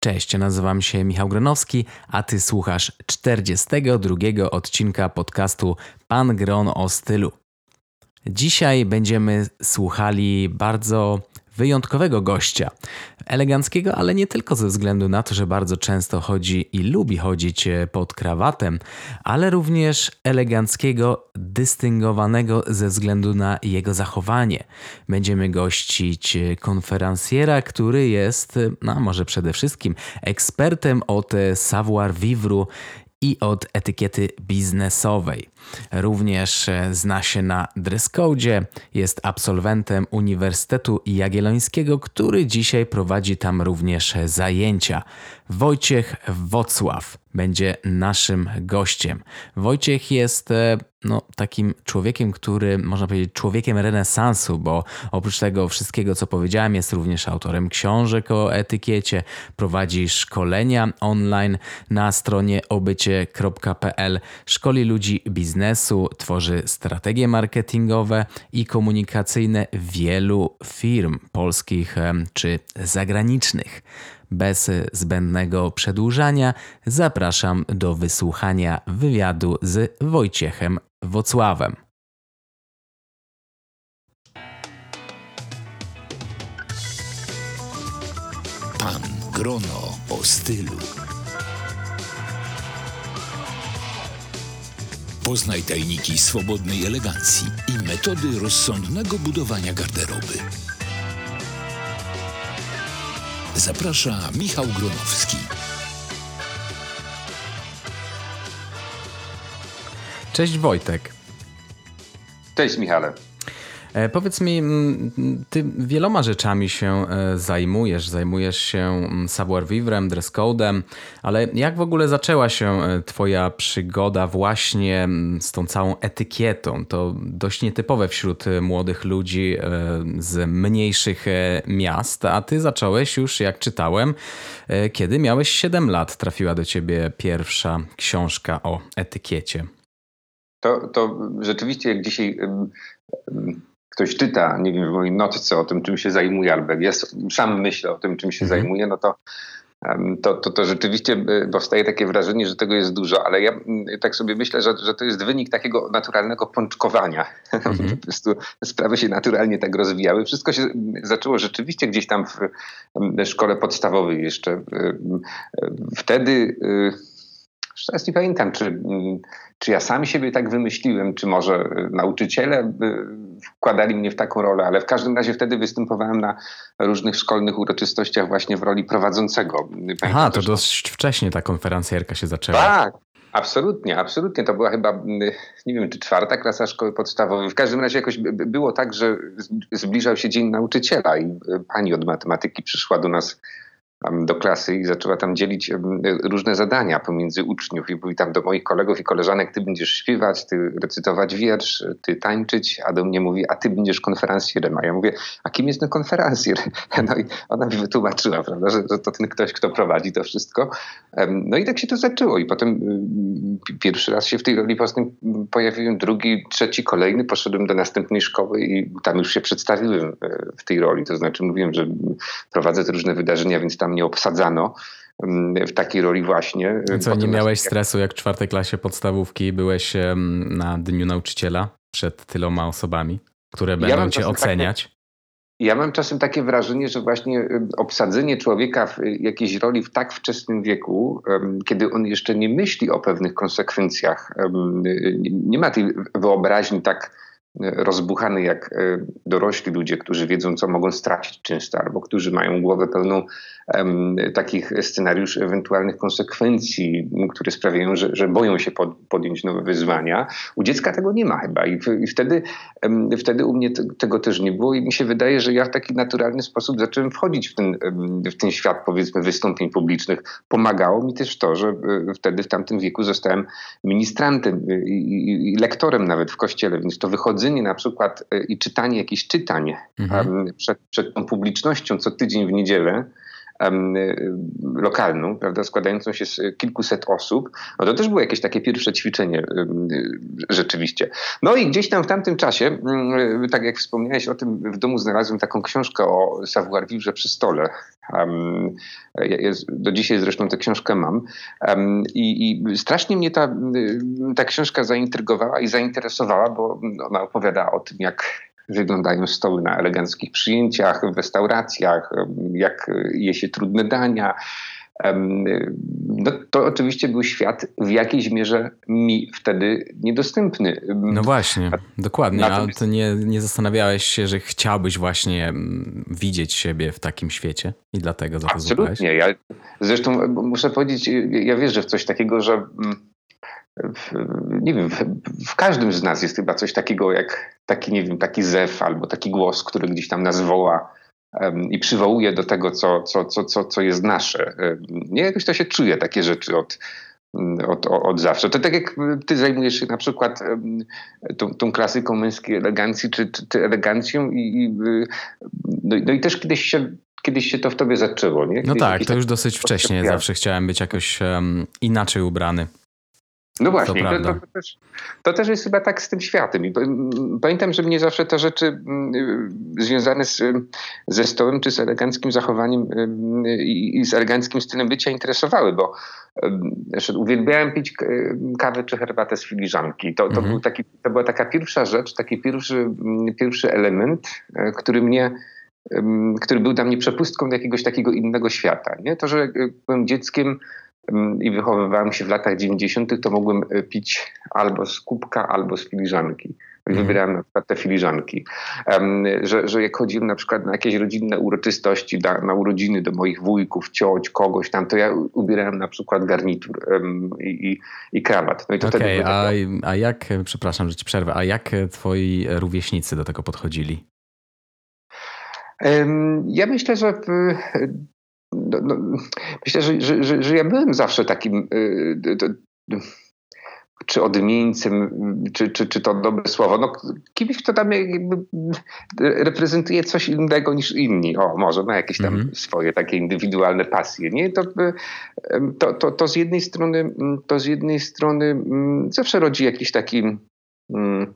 Cześć, nazywam się Michał Gronowski, a ty słuchasz 42 odcinka podcastu Pan Gron o stylu. Dzisiaj będziemy słuchali bardzo wyjątkowego gościa. Eleganckiego, ale nie tylko ze względu na to, że bardzo często chodzi i lubi chodzić e, pod krawatem, ale również eleganckiego, dystyngowanego ze względu na jego zachowanie. Będziemy gościć e, konferencjera, który jest, e, no może przede wszystkim, ekspertem od savoir vivre i od etykiety biznesowej. Również e, zna się na dress jest absolwentem Uniwersytetu Jagiellońskiego, który dzisiaj prowadzi tam również zajęcia. Wojciech Wocław będzie naszym gościem. Wojciech jest e, no, takim człowiekiem, który można powiedzieć człowiekiem renesansu, bo oprócz tego wszystkiego, co powiedziałem, jest również autorem książek o etykiecie, prowadzi szkolenia online na stronie obycie.pl, szkoli ludzi biznesu, tworzy strategie marketingowe i komunikacyjne wielu firm polskich czy zagranicznych. Bez zbędnego przedłużania zapraszam do wysłuchania wywiadu z Wojciechem Wocławem. Pan Grono o stylu. Poznaj tajniki swobodnej elegancji i metody rozsądnego budowania garderoby. Zaprasza Michał Gronowski. Cześć Wojtek. Cześć Michale. E, powiedz mi, ty wieloma rzeczami się e, zajmujesz. Zajmujesz się savoir vivre, dress codem, ale jak w ogóle zaczęła się e, twoja przygoda właśnie z tą całą etykietą? To dość nietypowe wśród młodych ludzi z mniejszych miast, a ty zacząłeś już, jak czytałem, kiedy miałeś 7 lat. Trafiła do ciebie pierwsza książka o etykiecie. To, to rzeczywiście, jak dzisiaj ktoś czyta, nie wiem, w mojej notce o tym, czym się zajmuje, albo ja sam myślę o tym, czym się mhm. zajmuje, no to, to, to, to rzeczywiście y, powstaje takie wrażenie, że tego jest dużo, ale ja y, tak sobie myślę, że, że to jest wynik takiego naturalnego pączkowania. Mhm. po prostu sprawy się naturalnie tak rozwijały. Wszystko się zaczęło rzeczywiście gdzieś tam w szkole podstawowej jeszcze. Y, wtedy teraz nie pamiętam, czy, czy ja sam siebie tak wymyśliłem, czy może y, nauczyciele y, wkładali mnie w taką rolę, ale w każdym razie wtedy występowałem na różnych szkolnych uroczystościach właśnie w roli prowadzącego. Pamiętam Aha, to dość wcześnie ta konferencjerka się zaczęła. Tak, Absolutnie, absolutnie. To była chyba, nie wiem, czy czwarta klasa szkoły podstawowej. W każdym razie jakoś było tak, że zbliżał się Dzień Nauczyciela i y, pani od matematyki przyszła do nas do klasy i zaczęła tam dzielić różne zadania pomiędzy uczniów. I mówi tam do moich kolegów i koleżanek, ty będziesz śpiewać, ty recytować wiersz, ty tańczyć, a do mnie mówi, a ty będziesz konferencjerem. A ja mówię, a kim jest ten konferencjer? No i ona mi wytłumaczyła, prawda, że, że to ten ktoś, kto prowadzi to wszystko. No i tak się to zaczęło. I potem pierwszy raz się w tej roli potem pojawiłem, drugi, trzeci, kolejny. Poszedłem do następnej szkoły i tam już się przedstawiłem e, w tej roli. To znaczy mówiłem, że prowadzę te różne wydarzenia, więc tam mnie obsadzano mm, w takiej roli właśnie. Co, nie miałeś stresu jak w czwartej klasie podstawówki byłeś na Dniu Nauczyciela przed tyloma osobami, które będą ja cię oceniać? Takie, ja mam czasem takie wrażenie, że właśnie obsadzenie człowieka w jakiejś roli w tak wczesnym wieku, kiedy on jeszcze nie myśli o pewnych konsekwencjach, nie ma tej wyobraźni tak rozbuchany jak dorośli ludzie, którzy wiedzą, co mogą stracić często, albo którzy mają głowę pełną takich scenariuszy ewentualnych konsekwencji, które sprawiają, że, że boją się pod, podjąć nowe wyzwania. U dziecka tego nie ma chyba i, i wtedy, wtedy u mnie tego też nie było i mi się wydaje, że ja w taki naturalny sposób zacząłem wchodzić w ten, w ten świat powiedzmy wystąpień publicznych. Pomagało mi też to, że e, wtedy w tamtym wieku zostałem ministrantem e, i, i, i lektorem nawet w kościele, więc to wychodzenie na przykład i czytanie jakichś czytań mhm. przed, przed tą publicznością co tydzień w niedzielę, lokalną, prawda, składającą się z kilkuset osób, no to też było jakieś takie pierwsze ćwiczenie rzeczywiście. No i gdzieś tam w tamtym czasie, mm, tak jak wspomniałeś o tym, w domu znalazłem taką książkę o savoir-vivre przy stole. Do dzisiaj zresztą tę książkę mam. I, I, strasznie mnie ta, ta książka zaintrygowała i zainteresowała, bo ona opowiada o tym, jak wyglądają stoły na eleganckich przyjęciach, w restauracjach, jak je się trudne dania. No, to oczywiście był świat w jakiejś mierze mi wtedy niedostępny. No właśnie, dokładnie. Ale to nie, nie zastanawiałeś się, że chciałbyś właśnie widzieć siebie w takim świecie i dlatego za to Absolutnie. Ja, zresztą muszę powiedzieć, ja wierzę w coś takiego, że w, nie wiem, w, w, każdym z nas jest chyba coś takiego jak taki, nie wiem, taki zew albo taki głos, który gdzieś tam nas woła um, i przywołuje do tego, co, co, co, co, co jest nasze. Nie, jakoś to się czuje, takie rzeczy od, od, od zawsze. To tak jak ty zajmujesz się na przykład tą, tą klasyką męskiej elegancji, czy, czy, czy elegancją i, i no, no, i też kiedyś się kiedyś się to w tobie zaczęło, nie? no tak, to już dosyć wcześnie. Zawsze chciałem być jakoś um, inaczej ubrany. No właśnie, to, to, to, też, to, też, jest chyba tak z tym światem. I pamiętam, że mnie zawsze te rzeczy y, związane z, ze stołem czy z eleganckim zachowaniem y, i, i z eleganckim stylem bycia interesowały, bo y, uwielbiałem pić kawę czy herbatę z filiżanki. To, mhm. był taki, to była taka pierwsza rzecz, taki pierwszy, pierwszy element, który mnie który był dla mnie przepustką do jakiegoś takiego innego świata. Nie? To, że byłem dzieckiem i wychowywałem się w latach 90., to mogłem e, pić albo z kubka, albo z filiżanki. Mhm. Wybierałem na przykład te filiżanki. że, że jak chodziłem na przykład na jakieś rodzinne uroczystości, na, na urodziny do moich wujków, cioć, kogoś tam, to ja ubierałem na przykład garnitur i, i, i krawat. No i to okay, a, a jak, przepraszam, że ci przerwę, a jak twoi rówieśnicy do tego podchodzili? Ja myślę, że no, no, myślę, że, że, że, że, ja byłem zawsze takim y, czy odmieńcem, czy, czy, czy to dobre słowo, no kimś, kto tam reprezentuje coś innego niż inni. O, może ma jakieś tam mm -hmm. swoje takie indywidualne pasje, nie? To, to, to, to z jednej strony, to z jednej strony zawsze rodzi jakiś taki mm,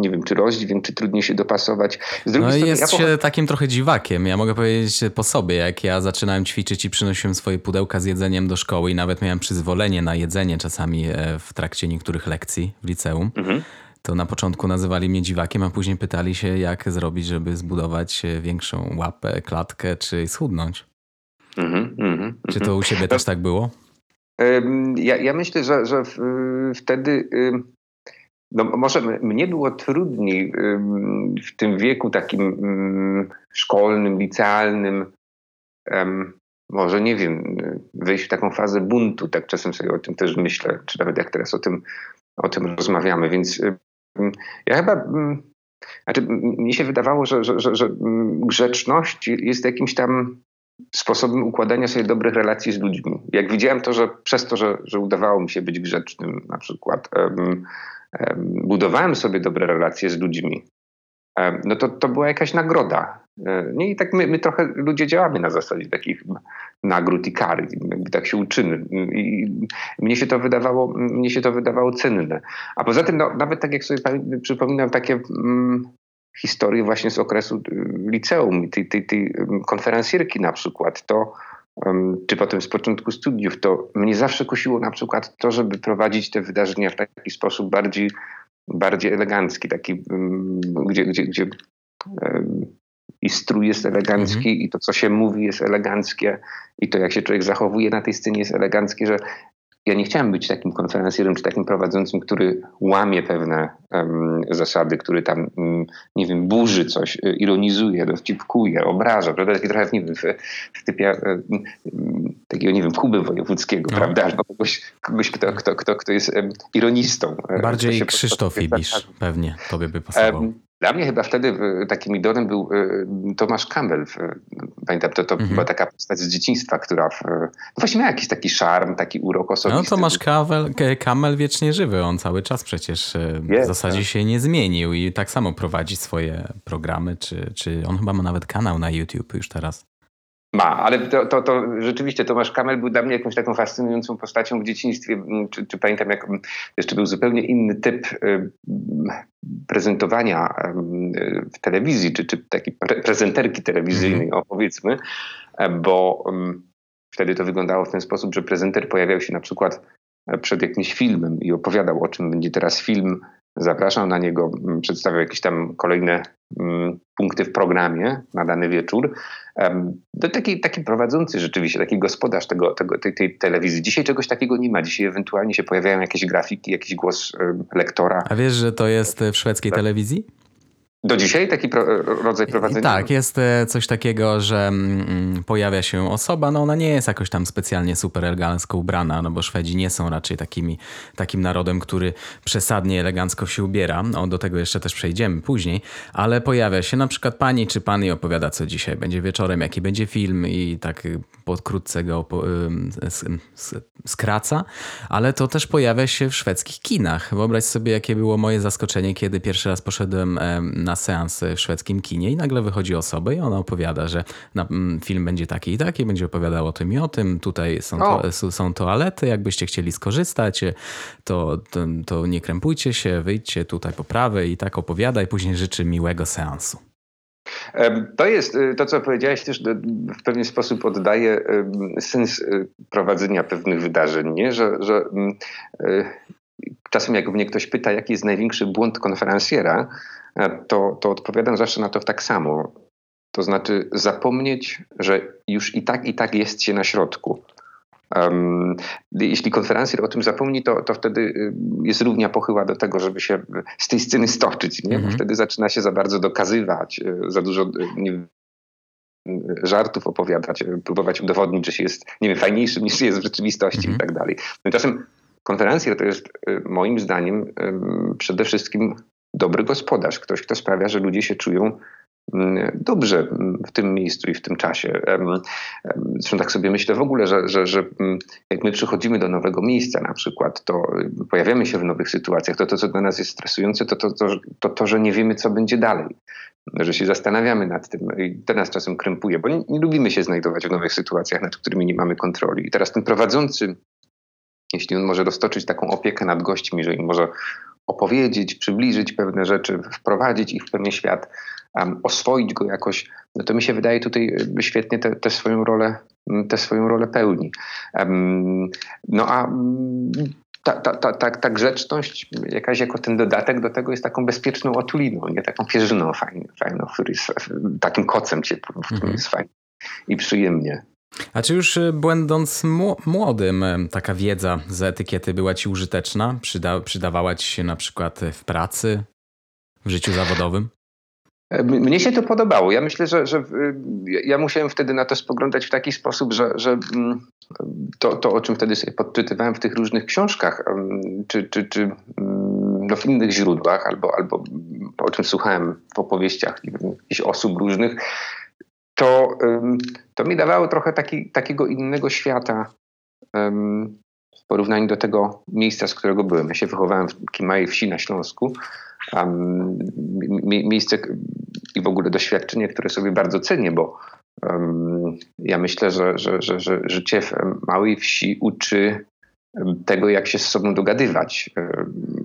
nie wiem, czy rozdźwięk, czy trudniej się dopasować. Z no strony, jest ja się takim trochę dziwakiem. Ja mogę powiedzieć po sobie, jak ja zaczynałem ćwiczyć i przynosiłem swoje pudełka z jedzeniem do szkoły i nawet miałem przyzwolenie na jedzenie czasami e, w trakcie niektórych lekcji w liceum. Mhm. To na początku nazywali mnie dziwakiem, a później pytali się, jak zrobić, żeby zbudować e, większą łapę, klatkę, czy schudnąć. Mhm, mhm, czy to u siebie też tak było? Ja, ja myślę, że, że wtedy no, może mnie było trudniej w tym wieku takim szkolnym, licealnym, może nie wiem, wejść w taką fazę buntu, tak czasem sobie o tym też myślę, czy nawet jak teraz o tym, o tym rozmawiamy, więc ja chyba, znaczy mnie się wydawało, że, że, że, że grzeczność jest jakimś tam sposobem układania sobie dobrych relacji z ludźmi. Jak widziałem to, że przez to, że, że udawało mi się być grzecznym na przykład, budowałem sobie dobre relacje z ludźmi, no to, to była jakaś nagroda. Nie? I tak my, my trochę ludzie działamy na zasadzie takich nagród i kary, tak się uczymy. I mnie się to wydawało, mnie się to wydawało cenne. A poza tym, no, nawet tak jak sobie przypominam takie mm, historie właśnie z okresu y, liceum, tej, tej, tej konferencjerki na przykład, to czy potem z początku studiów, to mnie zawsze kusiło na przykład to, żeby prowadzić te wydarzenia w taki sposób bardziej, bardziej elegancki, taki, gdzie, gdzie, gdzie i strój jest elegancki, mhm. i to, co się mówi, jest eleganckie, i to, jak się człowiek zachowuje na tej scenie, jest eleganckie, że ja nie chciałem być takim konferencjerem czy takim prowadzącym, który łamie pewne um, zasady, który tam, um, nie wiem, burzy coś, y, ironizuje, dowcipkuje, obraża, prawda? Taki trochę, nie wiem, w, w typie um, takiego, nie wiem, Kuby Wojewódzkiego, no. prawda? Albo kogoś, kogoś kto, kto, kto, kto jest ironistą. E, Bardziej Krzysztof Ibisz pewnie tobie by pasował. Dla mnie chyba wtedy takim idolem był e, Tomasz Campbell. Pamiętam, to, to mhm. była taka postać z dzieciństwa, która w, no właśnie miała jakiś taki szarm, taki urok osobisty. No Tomasz Campbell wiecznie żywy, on cały czas przecież e, w zasadzie tak. się nie zmienił i tak samo prowadzi swoje programy, czy, czy on chyba ma nawet kanał na YouTube już teraz. Ma, ale to, to, to rzeczywiście Tomasz Kamel był dla mnie jakąś taką fascynującą postacią w dzieciństwie. Mm, czy, czy pamiętam, jak mm, jeszcze był zupełnie inny typ y, prezentowania y, w telewizji, czy, czy takiej prezenterki telewizyjnej, mm. powiedzmy, e, bo wtedy to wyglądało w ten sposób, że prezenter pojawiał się na przykład e, przed jakimś filmem i opowiadał, o czym będzie teraz film, zapraszał na niego, przedstawiał jakieś tam kolejne punkty w programie na dany wieczór. To taki, taki prowadzący rzeczywiście, taki gospodarz tego, tego, tej, tej telewizji. Dzisiaj czegoś takiego nie ma. Dzisiaj ewentualnie się pojawiają jakieś grafiki, jakiś głos lektora. A wiesz, że to jest w szwedzkiej tak. telewizji? Do dzisiaj taki pro, rodzaj prowadzenia? Tak, jest e, coś takiego, że mm, mm, pojawia się osoba, no ona nie jest jakoś tam specjalnie super elegancko ubrana, no bo Szwedzi nie są raczej takimi, takim narodem, który przesadnie elegancko się ubiera. No, do tego jeszcze też przejdziemy później, ale pojawia się na przykład pani czy pan i opowiada, co dzisiaj będzie wieczorem, jaki będzie film i tak pokrótce go skraca, ale to też pojawia się w szwedzkich kinach. Wyobraź sobie, jakie było moje zaskoczenie, kiedy pierwszy raz poszedłem na seans w szwedzkim kinie i nagle wychodzi osoba i ona opowiada, że mm, film będzie taki i taki, będzie opowiadał o tym i o tym, tutaj są, to, są toalety, jakbyście chcieli skorzystać, to, to, to nie krępujcie się, wyjdźcie tutaj po prawej i tak opowiada i później życzy miłego seansu. To jest y, to, co powiedziałeś, też w pewien sposób oddaje sens y, prowadzenia pewnych wydarzeń, nie? Że, że mm, y, czasem jak mnie ktoś pyta, jaki jest największy błąd konferencjera, E, to, to odpowiadam zawsze na to tak samo. To znaczy zapomnieć, że już i tak, i tak jest się na środku. Jeśli konferencjer o tym zapomni, to, to wtedy y, jest równia pochyła do tego, żeby się z tej sceny stoczyć. Nie? Mhm. Wtedy zaczyna się za bardzo dokazywać, y, za dużo y, nie, żartów opowiadać, próbować udowodnić, że się jest nie wiem, fajniejszym niż jest w rzeczywistości mhm. i tak dalej. Tymczasem konferencjer to jest moim zdaniem przede wszystkim dobry gospodarz, ktoś, kto sprawia, że ludzie się czują dobrze w tym miejscu i w tym czasie. Zresztą tak sobie myślę w ogóle, że, że, że mm, jak my przychodzimy do nowego miejsca na przykład, to pojawiamy się w nowych sytuacjach, to to, co dla nas jest stresujące, to to, to, to, to że nie wiemy, co będzie dalej. Że się zastanawiamy nad tym i to nas czasem krępuje, bo nie, nie lubimy się znajdować w nowych sytuacjach, nad którymi nie mamy kontroli. I teraz ten prowadzący, jeśli on może roztoczyć taką opiekę nad gośćmi, że im może opowiedzieć, przybliżyć pewne rzeczy, wprowadzić ich w pewien świat, um, oswoić go jakoś, no to mi się wydaje tutaj y, świetnie tę swoją rolę mm, tę swoją rolę pełni. Um, no a mm, ta, ta, ta, ta, ta grzeczność jakaś jako ten dodatek do tego jest taką bezpieczną otuliną, nie taką pierzyną fajną, fajną który jest takim kocem ciepłym, w którym mhm. jest fajnie i przyjemnie. A czy już y, będąc młodym, y, taka wiedza z etykiety była ci użyteczna? Przyda przydawała ci się na przykład w pracy, w życiu zawodowym? Mnie się to podobało. Ja myślę, że, że y, ja musiałem wtedy na to spoglądać w taki sposób, że, że mm, to, to, o czym wtedy sobie podczytywałem w tych różnych książkach, czy, czy, czy mm, no w innych źródłach, albo, albo o czym słuchałem w opowieściach jakichś osób różnych, to, to mi dawało trochę taki, takiego innego świata w porównaniu do tego miejsca, z którego byłem. Ja się wychowałem w takiej małej wsi na Śląsku. Um, miejsce i w ogóle doświadczenie, które sobie bardzo cenię, bo um, ja myślę, że, że, że, że życie w małej wsi uczy tego, jak się z sobą dogadywać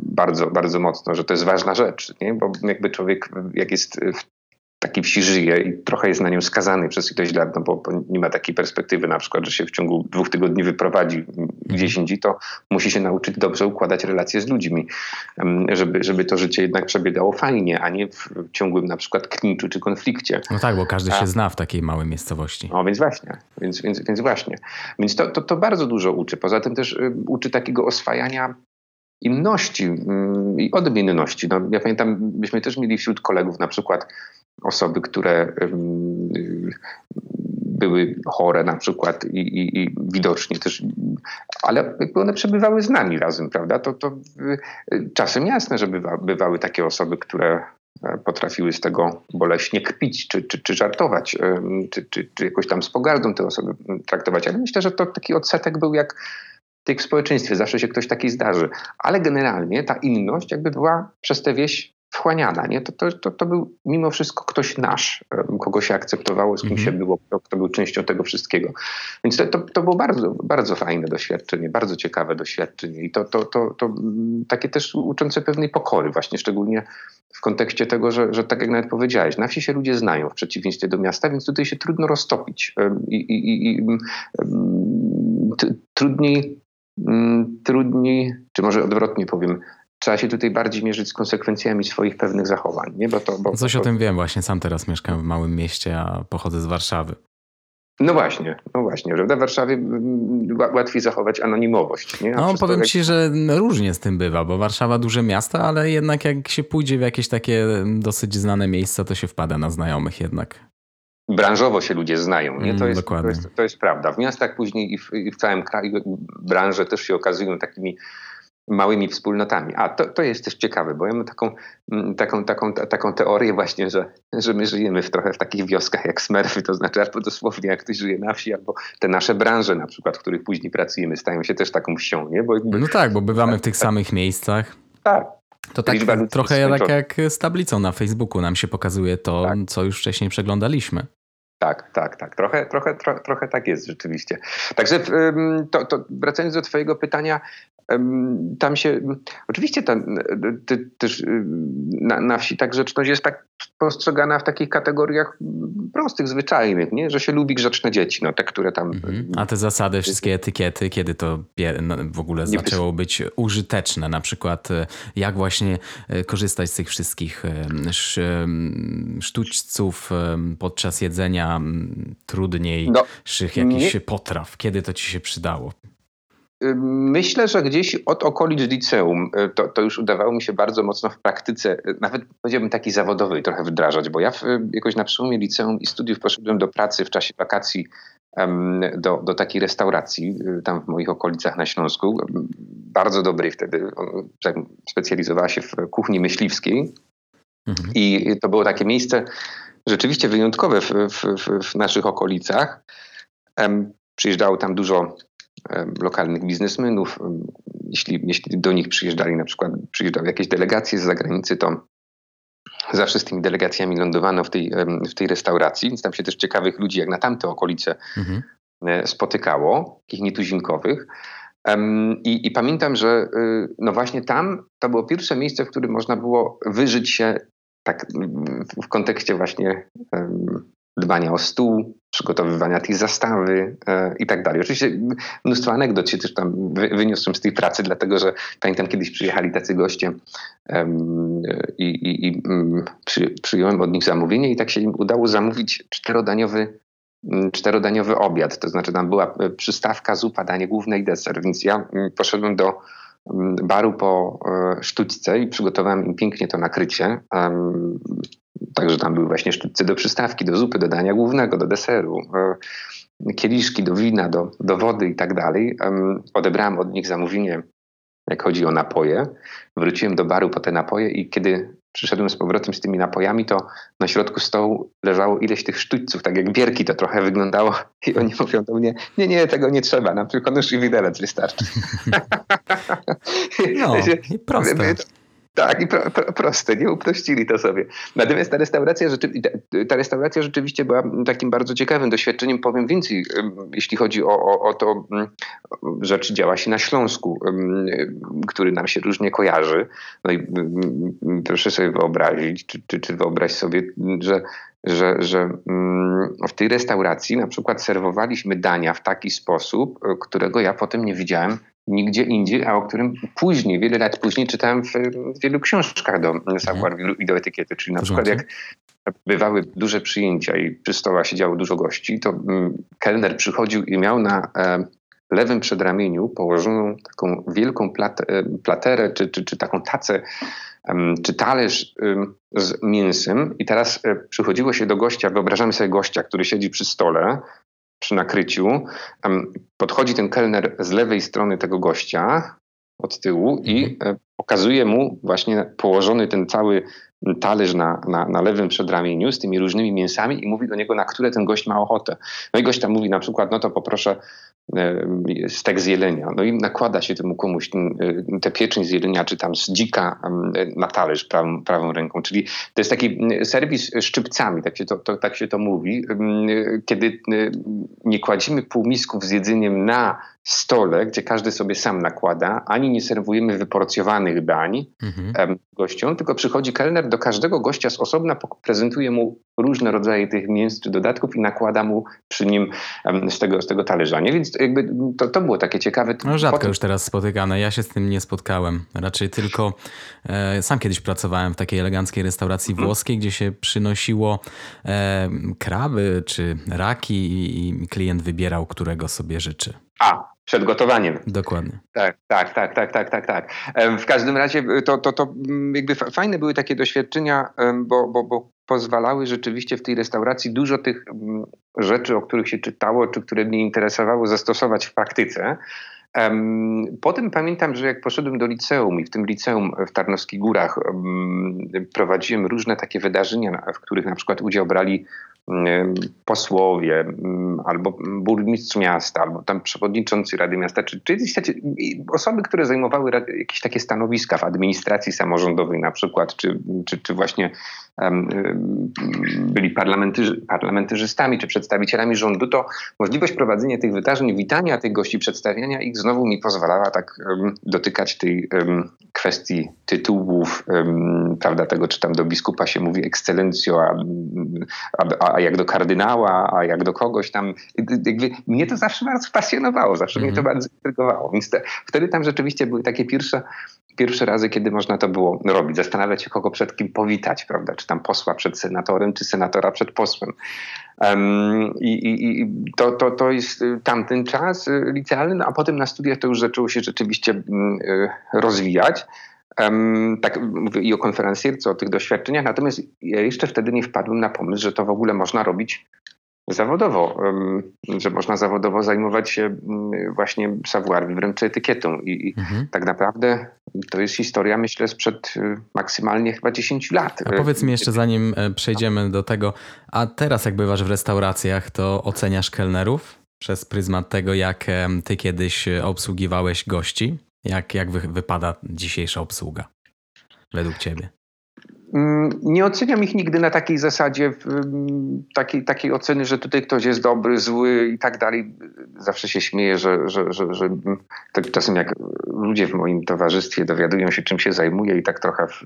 bardzo, bardzo mocno, że to jest ważna rzecz, nie? bo jakby człowiek, jak jest w takiej wsi żyje i trochę jest na nią skazany przez ileś lat, no bo, bo, nie ma takiej perspektywy na przykład, że się w ciągu dwóch tygodni wyprowadzi gdzieś indziej, to musi się nauczyć dobrze układać relacje z ludźmi, żeby, żeby to życie jednak przebiegało fajnie, a nie w ciągłym na przykład kniczu czy konflikcie. No tak, bo każdy a, się zna w takiej małej miejscowości. No więc właśnie, więc, więc, więc właśnie. Więc to, to, to bardzo dużo uczy. Poza tym też y, uczy takiego oswajania inności mm, i odmienności. No, ja pamiętam, myśmy też mieli wśród kolegów na przykład osoby, które były chore na przykład i, i, i, widocznie też, ale jakby one przebywały z nami razem, prawda? To, to czasem jasne, że bywa, bywały takie osoby, które e, potrafiły z tego boleśnie kpić, czy, czy, czy żartować, czy, czy, czy jakoś tam z pogardą te osoby traktować. Ale myślę, że to taki odsetek był jak w społeczeństwie. Zawsze się ktoś taki zdarzy. Ale generalnie ta inność jakby była przez tę wieś wchłaniana. Nie? To, to, to, to był mimo wszystko ktoś nasz, kogo się akceptowało, z kim się mhm. było, kto, kto był częścią tego wszystkiego. Więc to, to, to było bardzo, bardzo fajne doświadczenie, bardzo ciekawe doświadczenie i to, to, to, to takie też uczące pewnej pokory właśnie, szczególnie w kontekście tego, że, że tak jak nawet powiedziałeś, na wsi się ludzie znają w przeciwieństwie do miasta, więc tutaj się trudno roztopić i, i, i, i trudniej, trudniej, czy może odwrotnie powiem, trzeba się tutaj bardziej mierzyć z konsekwencjami swoich pewnych zachowań. Nie? Bo to, bo, Coś to... o tym wiem, właśnie sam teraz mieszkam w małym mieście, a pochodzę z Warszawy. No właśnie, no właśnie, prawda? W Warszawie mm, łatwiej zachować anonimowość. Nie? no powiem ci, że różnie z tym bywa, bo Warszawa duże miasto, ale jednak jak się pójdzie w jakieś takie dosyć znane miejsca, to się wpada na znajomych jednak. Branżowo się ludzie znają, nie? To, mm, jest, to, jest, to jest prawda. W miastach później i w, i w całym kraju branże też się okazują takimi małymi wspólnotami. A to, to jest też ciekawe, bo ja mam taką, mm, taką, taką, taką teorię właśnie, że, że my żyjemy w trochę w takich wioskach jak Smurfy, to znaczy albo dosłownie jak ktoś żyje na wsi, albo te nasze branże na przykład, w których później pracujemy, stają się też taką wsią, nie? Jakby, no tak, bo bywamy w tych samych miejscach. Tak. To tak trochę tak jak z tablicą na Facebooku nam się pokazuje to, tak. co już wcześniej przeglądaliśmy. Tak, tak, tak. Trochę, trochę, tro, trochę tak jest rzeczywiście. Także to, to wracając do Twojego pytania, tam się, oczywiście tam, ty, też y, na, na wsi tak grzeczność jest tak postrzegana w takich kategoriach prostych, zwyczajnych, nie? że się lubi grzeczne dzieci, no te, które tam... Mhm. A te zasady, wszystkie etykiety, kiedy to no, w ogóle zaczęło być użyteczne, na przykład jak właśnie korzystać z tych wszystkich sztućców podczas jedzenia trudniejszych no, jakichś nie... potraw, kiedy to ci się przydało? Myślę, że gdzieś od okolic liceum y, to, to, już udawało mi się bardzo mocno w praktyce, y, nawet powiedziałbym takiej zawodowej trochę wdrażać, bo ja w, y, jakoś na przełomie liceum i studiów poszedłem do pracy w czasie wakacji do, do takiej restauracji tam w moich okolicach na Śląsku. Bardzo dobrej wtedy, specjalizowała się w kuchni myśliwskiej mhm. i to było takie miejsce rzeczywiście wyjątkowe w, w, w naszych okolicach. Przyjeżdżało tam dużo lokalnych biznesmenów. Jeśli, jeśli do nich przyjeżdżali na przykład, przyjeżdżały jakieś delegacje z zagranicy, to zawsze z tymi delegacjami lądowano w tej, w tej restauracji, więc tam się też ciekawych ludzi jak na tamte okolice mhm. E, spotykało, takich nietuzinkowych. I, I, pamiętam, że y, no właśnie tam to było pierwsze miejsce, w którym można było wyżyć się tak w kontekście właśnie dbania o stół, przygotowywania tej zastawy e, i tak dalej. Oczywiście mnóstwo anegdot się też tam wy, wyniosłem z tej pracy, dlatego że pamiętam kiedyś przyjechali tacy goście i, i, i mm, przy, przyjąłem od nich zamówienie i tak się im udało zamówić czterodaniowy mm, czterodaniowy obiad, to znaczy tam była e, przystawka, zupa, danie główne i deser, więc ja mm, poszedłem do baru po e, sztućce i przygotowałem im pięknie to nakrycie. Także tam były właśnie sztućce do przystawki, do zupy, do dania głównego, do deseru, e, kieliszki do wina, do, do wody i tak dalej. Odebrałem od nich zamówienie, jak chodzi o napoje. Wróciłem do baru po te napoje i kiedy przyszedłem z powrotem z tymi napojami, to na środku stołu leżało ileś tych sztućców, tak jak bierki to trochę wyglądało i oni mówią do mnie, nie, nie, tego nie trzeba, nam tylko nóż i widelec wystarczy. No, proste. Tak, i pro, pro, proste, nie uprościli to sobie. Natomiast ta restauracja, ta restauracja rzeczywiście była takim bardzo ciekawym doświadczeniem. Powiem więcej, jeśli chodzi o, o, o to, rzecz działa się na Śląsku, który nam się różnie kojarzy. No i proszę sobie wyobrazić, czy, czy, czy wyobraź sobie, że że, że w tej restauracji na przykład serwowaliśmy dania w taki sposób, którego ja potem nie widziałem nigdzie indziej, a o którym później, wiele lat później czytałem w, w wielu książkach do savoir vivre i do etykiety, czyli na przykład jak bywały duże przyjęcia i przy stołach siedziało dużo gości, to mm, kelner przychodził i miał na e, lewym przedramieniu położoną taką wielką plat, e, platerę, czy, czy, czy taką tacę, czy talerz z mięsem. I teraz e, przychodziło się do gościa, wyobrażamy sobie gościa, który siedzi przy stole, przy nakryciu. Podchodzi ten kelner z lewej strony tego gościa od tyłu i mhm. e, pokazuje mu właśnie położony ten cały talerz na, na, na lewym przedramieniu z tymi różnymi mięsami i mówi do niego, na które ten gość ma ochotę. No i gość tam mówi na przykład, no to poproszę stek z jelenia. No i nakłada się temu komuś tę pieczeń z jelenia, czy tam z dzika na talerz prawą, prawą ręką. Czyli to jest taki serwis szczypcami, tak się to, to, tak się to mówi, kiedy nie kładzimy półmisków z jedzeniem na stole, gdzie każdy sobie sam nakłada, ani nie serwujemy wyporcjowanych dań mhm. gościom, tylko przychodzi kelner do każdego gościa z osobna, prezentuje mu różne rodzaje tych mięs czy dodatków i nakłada mu przy nim z tego, z tego talerza. Nie? Więc jakby to, to było takie ciekawe. No rzadko Potem... już teraz spotykane. Ja się z tym nie spotkałem. Raczej tylko e, sam kiedyś pracowałem w takiej eleganckiej restauracji mhm. włoskiej, gdzie się przynosiło e, kraby czy raki i, i klient wybierał, którego sobie życzy. A, przed gotowaniem. Dokładnie. Tak, tak, tak, tak, tak, tak, tak. W każdym razie to, to, to mm, jakby fajne były takie doświadczenia, bo, bo, bo pozwalały rzeczywiście w tej restauracji dużo tych mm, rzeczy, o których się czytało, czy które mnie interesowało, zastosować w praktyce. Potem pamiętam, że jak poszedłem do liceum i w tym liceum w Tarnowskich Górach prowadziłem różne takie wydarzenia, w których na przykład udział brali posłowie, albo burmistrz miasta, albo tam przewodniczący Rady Miasta, czy, czy osoby, które zajmowały jakieś takie stanowiska w administracji samorządowej na przykład, czy, czy, czy właśnie byli parlamentyrzy, parlamentarzystami czy przedstawicielami rządu, to możliwość prowadzenia tych wydarzeń, witania tych gości, przedstawiania ich znowu mi pozwalała tak dotykać tej kwestii tytułów, prawda, tego czy tam do biskupa się mówi ekscelencjo, a, a, a jak do kardynała, a jak do kogoś tam. Jakby mnie to zawsze bardzo pasjonowało, zawsze mm -hmm. mnie to mhm. bardzo intrygowało. Więc te, wtedy tam rzeczywiście były takie pierwsze pierwsze razy, kiedy można to było robić, zastanawiać się, kogo przed kim powitać, prawda? Czy tam posła przed senatorem, czy senatora przed posłem. Um, i, i, to, to, to jest y, tamten czas y, licealny, no a potem na studiach to już zaczęło się rzeczywiście um, rozwijać. Um, tak mówię i o konferencjerce, o tych doświadczeniach, natomiast ja jeszcze wtedy nie wpadłem na pomysł, że to w ogóle można robić zawodowo, że można zawodowo zajmować się mm, właśnie savoir wręcz etykietą. I mhm. tak naprawdę to jest historia, myślę, sprzed y, maksymalnie chyba 10 lat. A powiedz mi jeszcze, zanim e, przejdziemy do tego, a teraz jak bywasz w restauracjach, to oceniasz kelnerów przez pryzmat tego, jak ty kiedyś obsługiwałeś gości? Jak, jak wypada dzisiejsza obsługa według ciebie? Mm, nie oceniam ich nigdy na takiej zasadzie, takiej, takiej oceny, że tutaj ktoś jest dobry, zły i tak dalej. Zawsze się śmieję, że, że, że, że tak czasem jak ludzie w moim towarzystwie dowiadują się, czym się zajmuję i tak trochę w,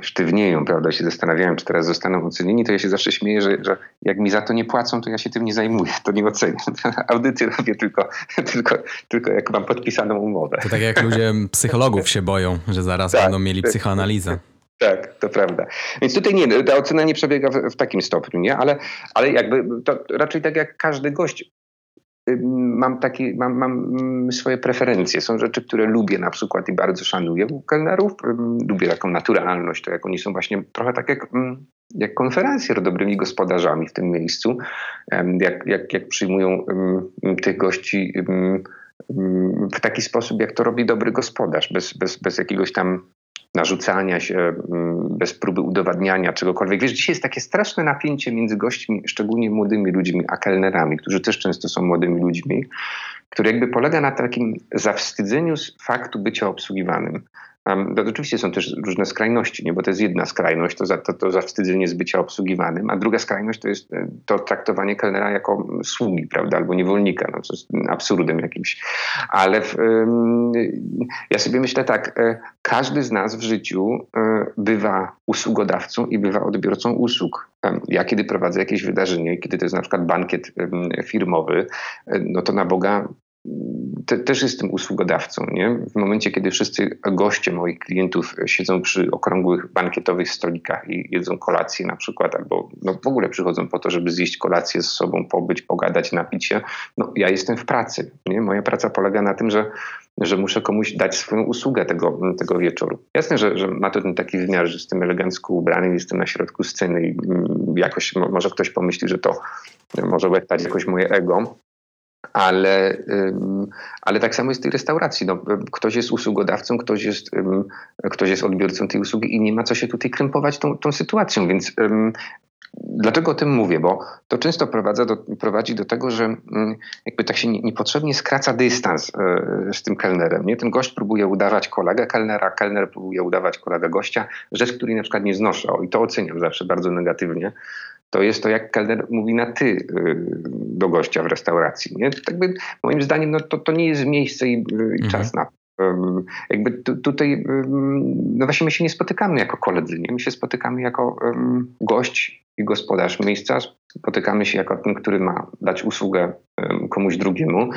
sztywnieją, prawda, się zastanawiają, czy teraz zostaną ocenieni, to ja się zawsze śmieję, że, że jak mi za to nie płacą, to ja się tym nie zajmuję, to nie oceniam. Audyty robię tylko, tylko, tylko jak mam podpisaną umowę. To tak jak ludzie psychologów się boją, że zaraz tak, będą mieli psychoanalizę. Tak, to prawda. Więc tutaj nie, ta ocena nie przebiega w, w, takim stopniu, nie? Ale, ale jakby to raczej tak jak każdy gość mam, taki, mam, mam swoje preferencje. Są rzeczy, które lubię na przykład i bardzo szanuję u kelnerów. Lubię taką naturalność, to jak oni są właśnie trochę tak jak, jak konferencjer dobrymi gospodarzami w tym miejscu. Jak, jak, jak przyjmują tych gości w taki sposób, jak to robi dobry gospodarz, bez, bez, bez jakiegoś tam narzucania się, mm, bez próby udowadniania czegokolwiek. Wiesz, dzisiaj jest takie straszne napięcie między gośćmi, szczególnie młodymi ludźmi, a kelnerami, którzy też często są młodymi ludźmi, które jakby polega na takim zawstydzeniu faktu bycia obsługiwanym. To oczywiście są też różne skrajności, nie? bo to jest jedna skrajność, to, za, to, to zawstydzenie z bycia obsługiwanym, a druga skrajność to jest e, to traktowanie kelnera jako sługi, prawda, albo niewolnika, no, co jest absurdem jakimś. Ale w, ja sobie myślę tak, e, każdy z nas w życiu e, bywa usługodawcą i bywa odbiorcą usług. Ja kiedy prowadzę jakieś wydarzenie, kiedy to jest na przykład bankiet firmowy, no to na Boga te, też jestem usługodawcą. Nie? W momencie, kiedy wszyscy goście moich klientów siedzą przy okrągłych bankietowych stolikach i jedzą kolację na przykład, albo no w ogóle przychodzą po to, żeby zjeść kolację z sobą, pobyć, pogadać, napić się, no ja jestem w pracy. Nie? Moja praca polega na tym, że że muszę komuś dać swoją usługę tego, tego wieczoru. Jasne, że, że ma to ten taki wymiar, że jestem elegancko ubrany, jestem na środku sceny i mm, jakoś może ktoś pomyśli, że to może łechtać jakoś moje ego, ale, ale tak samo jest w tej restauracji. No, ktoś jest usługodawcą, ktoś jest, ktoś jest odbiorcą tej usługi i nie ma co się tutaj krępować tą, tą sytuacją, więc Dlaczego o tym mówię? Bo to często do, prowadzi do tego, że jakby tak się niepotrzebnie skraca dystans e, z tym kelnerem. Nie? Ten gość próbuje udawać kolegę kelnera, kelner próbuje udawać kolegę gościa, rzecz, której na przykład nie znoszę. I to oceniam zawsze bardzo negatywnie. To jest to, jak kelner mówi na ty e, do gościa w restauracji. Nie? Tak by, moim zdaniem no, to, to nie jest miejsce i, i mhm. czas na to. Jakby tutaj, no właśnie my się nie spotykamy jako koledzy, nie? my się spotykamy jako gość i gospodarz miejsca. Spotykamy się jako ten, który ma dać usługę komuś drugiemu.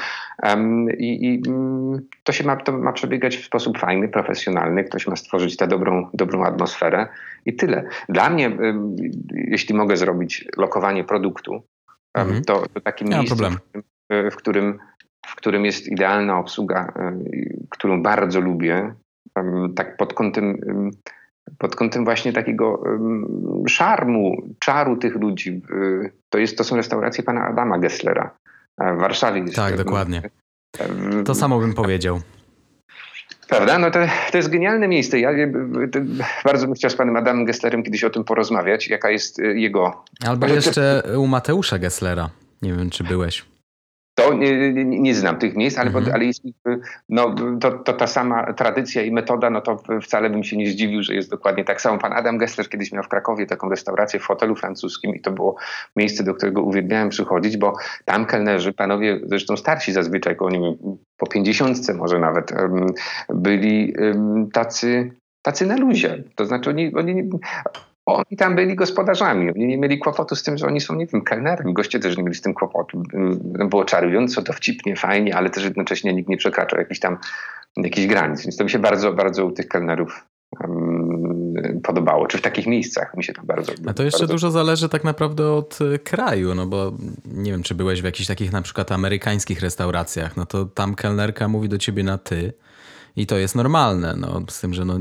I, i mm, to się ma, to ma przebiegać w sposób fajny, profesjonalny. Ktoś ma stworzyć tę dobrą, dobrą atmosferę i tyle. Dla mnie, jeśli mogę zrobić lokowanie produktu, mhm. to, to takie miejsce, w którym, w którym w którym jest idealna obsługa, którą bardzo lubię, tak pod kątem pod kątem właśnie takiego szarmu, czaru tych ludzi. To, jest, to są restauracje pana Adama Gesslera w Warszawie. Tak, dokładnie. To samo bym powiedział. Prawda? No to, to jest genialne miejsce. Ja bardzo bym chciał z panem Adamem Gesslerem kiedyś o tym porozmawiać, jaka jest y, jego... Albo jeszcze u Mateusza Gesslera. Nie wiem, czy byłeś. To nie, nie, nie, znam tych miejsc, ale, mhm. ale jeśli no, to, to, ta sama tradycja i metoda, no to wcale bym się nie zdziwił, że jest dokładnie tak samo. Pan Adam Gessler kiedyś miał w Krakowie taką restaurację w hotelu francuskim i to było miejsce, do którego uwielbiałem przychodzić, bo tam kelnerzy, panowie zresztą starsi zazwyczaj, koło nie po pięćdziesiątce może nawet, byli tacy tacy na luzie. To znaczy oni, oni oni tam byli gospodarzami. Oni nie mieli kłopotu z tym, że oni są, nie wiem, kelnerem. Goście też nie mieli z tym kłopotu. Było czarująco, dowcipnie, fajnie, ale też jednocześnie nikt nie przekraczał jakichś tam jakichś granic. Więc to mi się bardzo, bardzo u tych kelnerów um, podobało. Czy w takich miejscach mi się to bardzo... A to jeszcze bardzo... dużo zależy tak naprawdę od e, kraju, no bo nie wiem, czy byłeś w jakichś takich na przykład amerykańskich restauracjach, no to tam kelnerka mówi do ciebie na ty, i to jest normalne, no, z tym, że no,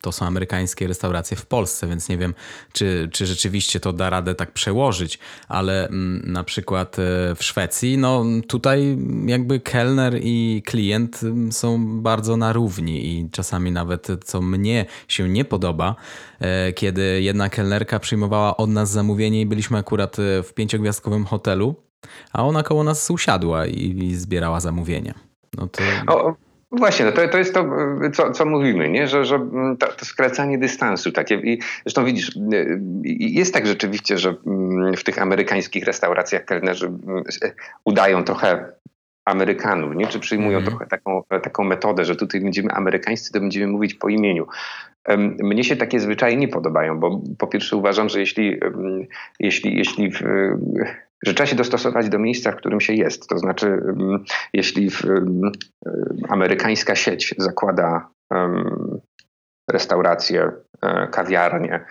to są amerykańskie restauracje w Polsce, więc nie wiem, czy, czy rzeczywiście to da radę tak przełożyć, ale m, mm, na przykład e, w Szwecji, no tutaj jakby kelner i klient mm, są bardzo na równi i czasami nawet, co mnie się nie podoba, e, kiedy jedna kelnerka przyjmowała od nas zamówienie i byliśmy akurat e, w pięciogwiazdkowym hotelu, a ona koło nas usiadła i, i zbierała zamówienie. No to... O, Właśnie, no to, to jest to, co, co mówimy, nie? że, że mm, to, to skracanie dystansu takie. I zresztą widzisz, y, jest tak rzeczywiście, że mm, w tych amerykańskich restauracjach kelnerzy mm, udają trochę Amerykanów, nie? czy przyjmują mm-hmm. trochę taką, taką metodę, że tutaj będziemy amerykańscy, to będziemy mówić po imieniu. Mnie się takie zwyczaje nie podobają, bo po pierwsze uważam, że jeśli, jeśli, jeśli w, że trzeba się dostosować do miejsca, w którym się jest. To znaczy, jeśli w, amerykańska sieć zakłada restaurację, e, kawiarnię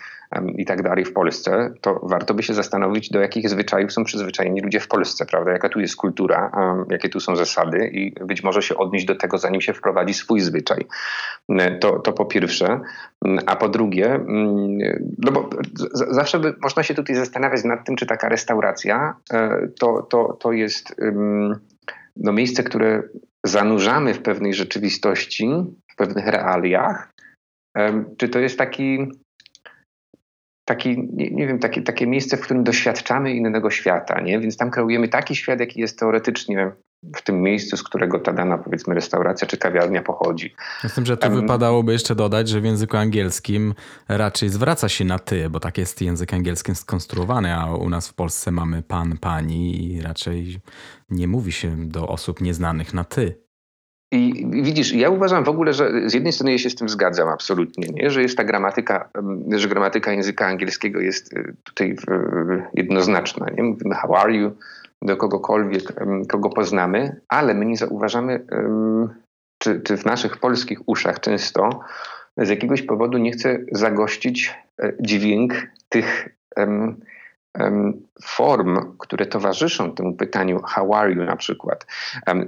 i tak dalej w Polsce, to warto by się zastanowić, do jakich zwyczajów są przyzwyczajeni ludzie w Polsce, prawda? Jaka tu jest kultura, jakie tu są zasady i być może się odnieść do tego, zanim się wprowadzi swój zwyczaj. E, to, to po pierwsze. A po drugie, no bo zawsze by, można się tutaj zastanawiać nad tym, czy taka restauracja e, to, to, to jest no, miejsce, które zanurzamy w pewnej rzeczywistości, w pewnych realiach, czy to jest taki, taki nie, nie, wiem, takie, takie miejsce, w którym doświadczamy innego świata, nie? Więc tam kreujemy taki świat, jaki jest teoretycznie w tym miejscu, z którego ta dana, powiedzmy, restauracja czy kawiarnia pochodzi. Z tym, że tu um, wypadałoby jeszcze dodać, że w języku angielskim raczej zwraca się na ty, bo tak jest język angielski skonstruowany, a u nas w Polsce mamy pan, pani i raczej nie mówi się do osób nieznanych na ty. I widzisz, ja uważam w ogóle, że z jednej strony ja się z tym zgadzam absolutnie, nie? że jest ta gramatyka, że gramatyka języka angielskiego jest y, tutaj jednoznaczna. Nie? Mówimy how are you do kogokolwiek, kogo poznamy, ale my nie zauważamy, czy, czy w naszych polskich uszach często z jakiegoś powodu nie chce zagościć e, dźwięk tych form, które towarzyszą temu pytaniu how are you na przykład,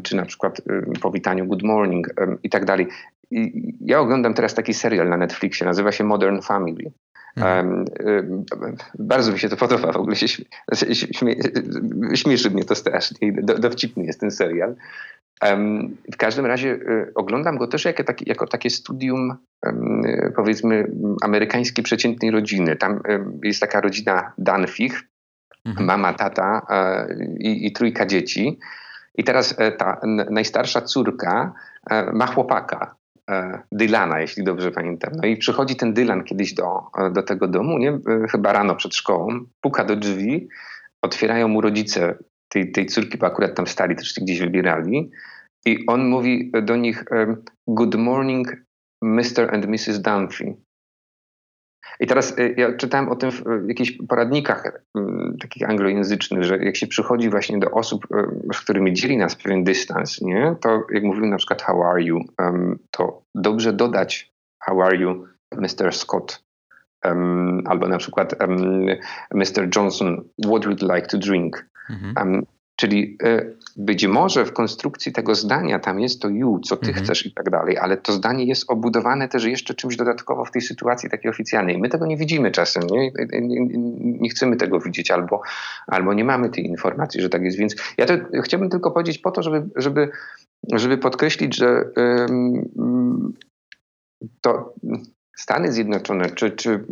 czy na przykład powitaniu good morning i tak dalej. Ja oglądam teraz taki serial na Netflixie, nazywa się Modern Family. Mhm. bardzo mi się to podoba, w ogóle się śmie, śmie, śmieszy mnie to strasznie, do, dowcipny jest ten serial. W każdym razie y, oglądam go też jako, taki, jako takie studium, powiedzmy, amerykańskiej przeciętnej rodziny. Tam jest taka rodzina Danfich, mhm. mama, tata i, i trójka dzieci. I teraz e, ta najstarsza córka e, ma chłopaka, e, Dylana, jeśli dobrze pamiętam. No i przychodzi ten Dylan kiedyś do, do tego domu, nie? chyba rano przed szkołą, puka do drzwi, otwierają mu rodzice tej, tej córki, bo akurat tam stali, też gdzieś wybierali. I on mówi do nich: Good morning, Mr. and Mrs. Dunphy. I teraz y, ja czytałem o tym w jakichś poradnikach y, takich anglojęzycznych, że jak się przychodzi właśnie do osób, y, z którymi dzieli nas pewien dystans, nie, to jak mówimy na przykład how are you, to dobrze dodać how are you, Mr. Scott. albo na przykład Mr. Johnson, what would you like to drink? Mhm. Czyli y, być może w konstrukcji tego zdania tam jest to you, co ty mhm. chcesz i tak dalej, ale to zdanie jest obudowane też jeszcze czymś dodatkowo w tej sytuacji takiej oficjalnej. My tego nie widzimy czasem, nie, nie, nie chcemy tego widzieć albo, albo nie mamy tej informacji, że tak jest. Więc ja to chciałbym tylko powiedzieć po to, żeby, żeby, żeby podkreślić, że to Stany Zjednoczone czy, czy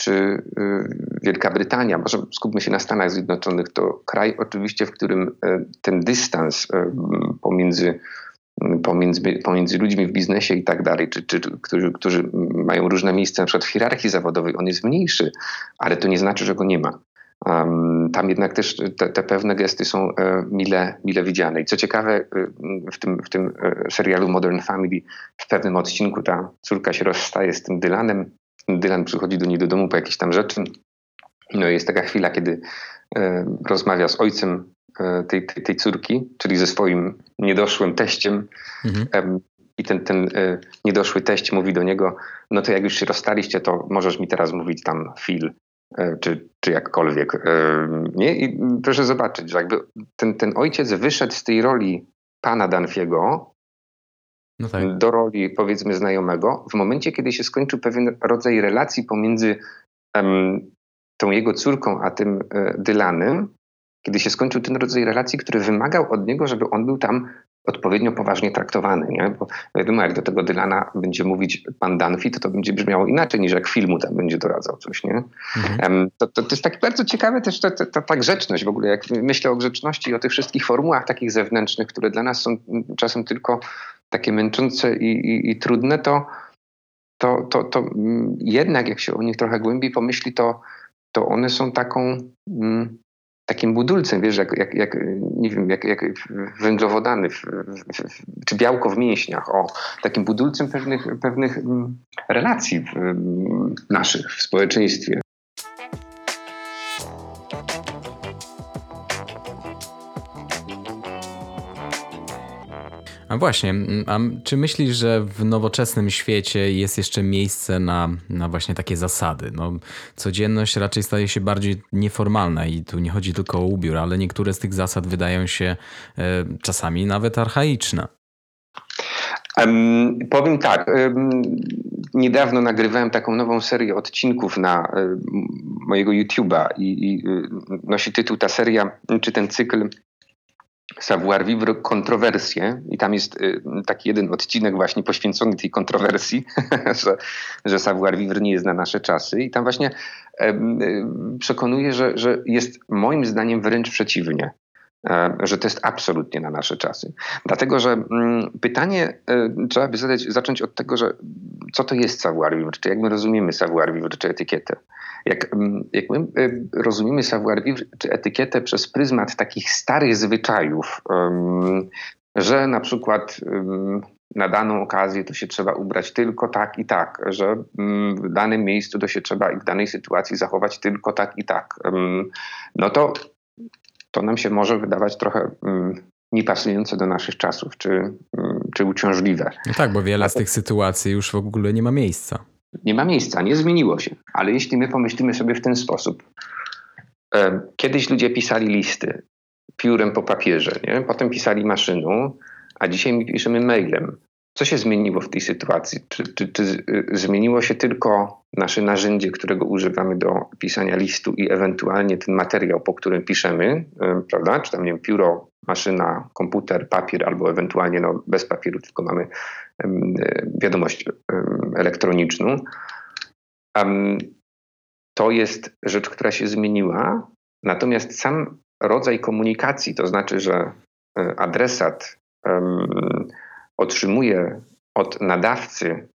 czy y, Wielka Brytania, może skupmy się na Stanach Zjednoczonych, to kraj oczywiście, w którym y, ten dystans y, pomiędzy, pomiędzy, pomiędzy ludźmi w biznesie i tak dalej, czy, czy, którzy, którzy mają różne miejsca, na przykład w hierarchii zawodowej, on jest mniejszy, ale to nie znaczy, że go nie ma. Tam jednak też te, te, pewne gesty są e, mile, mile widziane. I co ciekawe, w tym, w tym e, serialu Modern Family w pewnym odcinku ta córka się rozstaje z tym Dylanem Dylan przychodzi do niej do domu po jakieś tam rzeczy. No i jest taka chwila, kiedy e, rozmawia z ojcem e, tej, tej, tej, córki, czyli ze swoim niedoszłym teściem. Mhm. I ten, ten e, niedoszły teść mówi do niego, no to jak już się rozstaliście, to możesz mi teraz mówić tam Phil, czy, czy jakkolwiek. Nie? I proszę zobaczyć, że jakby ten, ten ojciec wyszedł z tej roli pana Danfiego no tak. do roli powiedzmy znajomego, w momencie, kiedy się skończył pewien rodzaj relacji pomiędzy um, tą jego córką a tym e, Dylanem, kiedy się skończył ten rodzaj relacji, który wymagał od niego, żeby on był tam odpowiednio poważnie traktowany, nie? Bo wiadomo, jak do tego Dylana będzie mówić pan Danfi, to to będzie brzmiało inaczej niż jak filmu tam będzie doradzał coś, nie? Mhm. To, to, to, jest tak bardzo ciekawe też ta, ta, ta grzeczność w ogóle, jak myślę o grzeczności i o tych wszystkich formułach takich zewnętrznych, które dla nas są czasem tylko takie męczące i, i, i trudne, to, to, to, to jednak jak się o nich trochę głębiej pomyśli, to, to one są taką mm, takim budulcem, wiesz, jak, jak, jak nie wiem, jak, jak węglowodany w, w, w, czy białko w mięśniach, o, takim budulcem pewnych, pewnych mm, relacji naszych w społeczeństwie. A właśnie, a czy myślisz, że w nowoczesnym świecie jest jeszcze miejsce na, na właśnie takie zasady? No, codzienność raczej staje się bardziej nieformalna i tu nie chodzi tylko o ubiór, ale niektóre z tych zasad wydają się e, czasami nawet archaiczne. Um, powiem tak. Um, niedawno nagrywałem taką nową serię odcinków na um, mojego YouTube'a i, i y, nosi tytuł ta seria, czy ten cykl Savoir Vivre kontrowersje i tam jest y, taki jeden odcinek właśnie poświęcony tej kontrowersji, że, że Savoir Vivre nie jest na nasze czasy i tam właśnie y, przekonuje, że, że jest moim zdaniem wręcz przeciwnie. E, że to jest absolutnie na nasze czasy. Dlatego, że mm, pytanie e, trzeba by zadać, zacząć od tego, że co to jest savoir vivre, czy jak my rozumiemy savoir vivre, czy etykietę. Jak, mm, jak my e, rozumiemy savoir vivre, czy etykietę przez pryzmat takich starych zwyczajów, że na przykład na daną okazję to się trzeba ubrać tylko tak i tak, że w danym miejscu to się trzeba i w danej sytuacji zachować tylko tak i tak, no to to nam się może wydawać trochę mm, niepasujące do naszych czasów, czy, mm, czy uciążliwe. No tak, bo wiele z tych sytuacji już w ogóle nie ma miejsca. Nie ma miejsca, nie zmieniło się. Ale jeśli my pomyślimy sobie w ten sposób, kiedyś ludzie pisali listy piórem po papierze, nie? potem pisali maszyną, a dzisiaj my piszemy mailem. Co się zmieniło w tej sytuacji? Czy, czy, czy y, zmieniło się tylko nasze narzędzie, którego używamy do pisania listu i ewentualnie ten materiał, po którym piszemy, y, prawda? Czy tam, nie wiem, pióro, maszyna, komputer, papier, albo ewentualnie no, bez papieru, tylko mamy um, wiadomość elektroniczną. To jest rzecz, która się zmieniła, natomiast sam rodzaj komunikacji, to znaczy, że adresat otrzymuje od nadawcy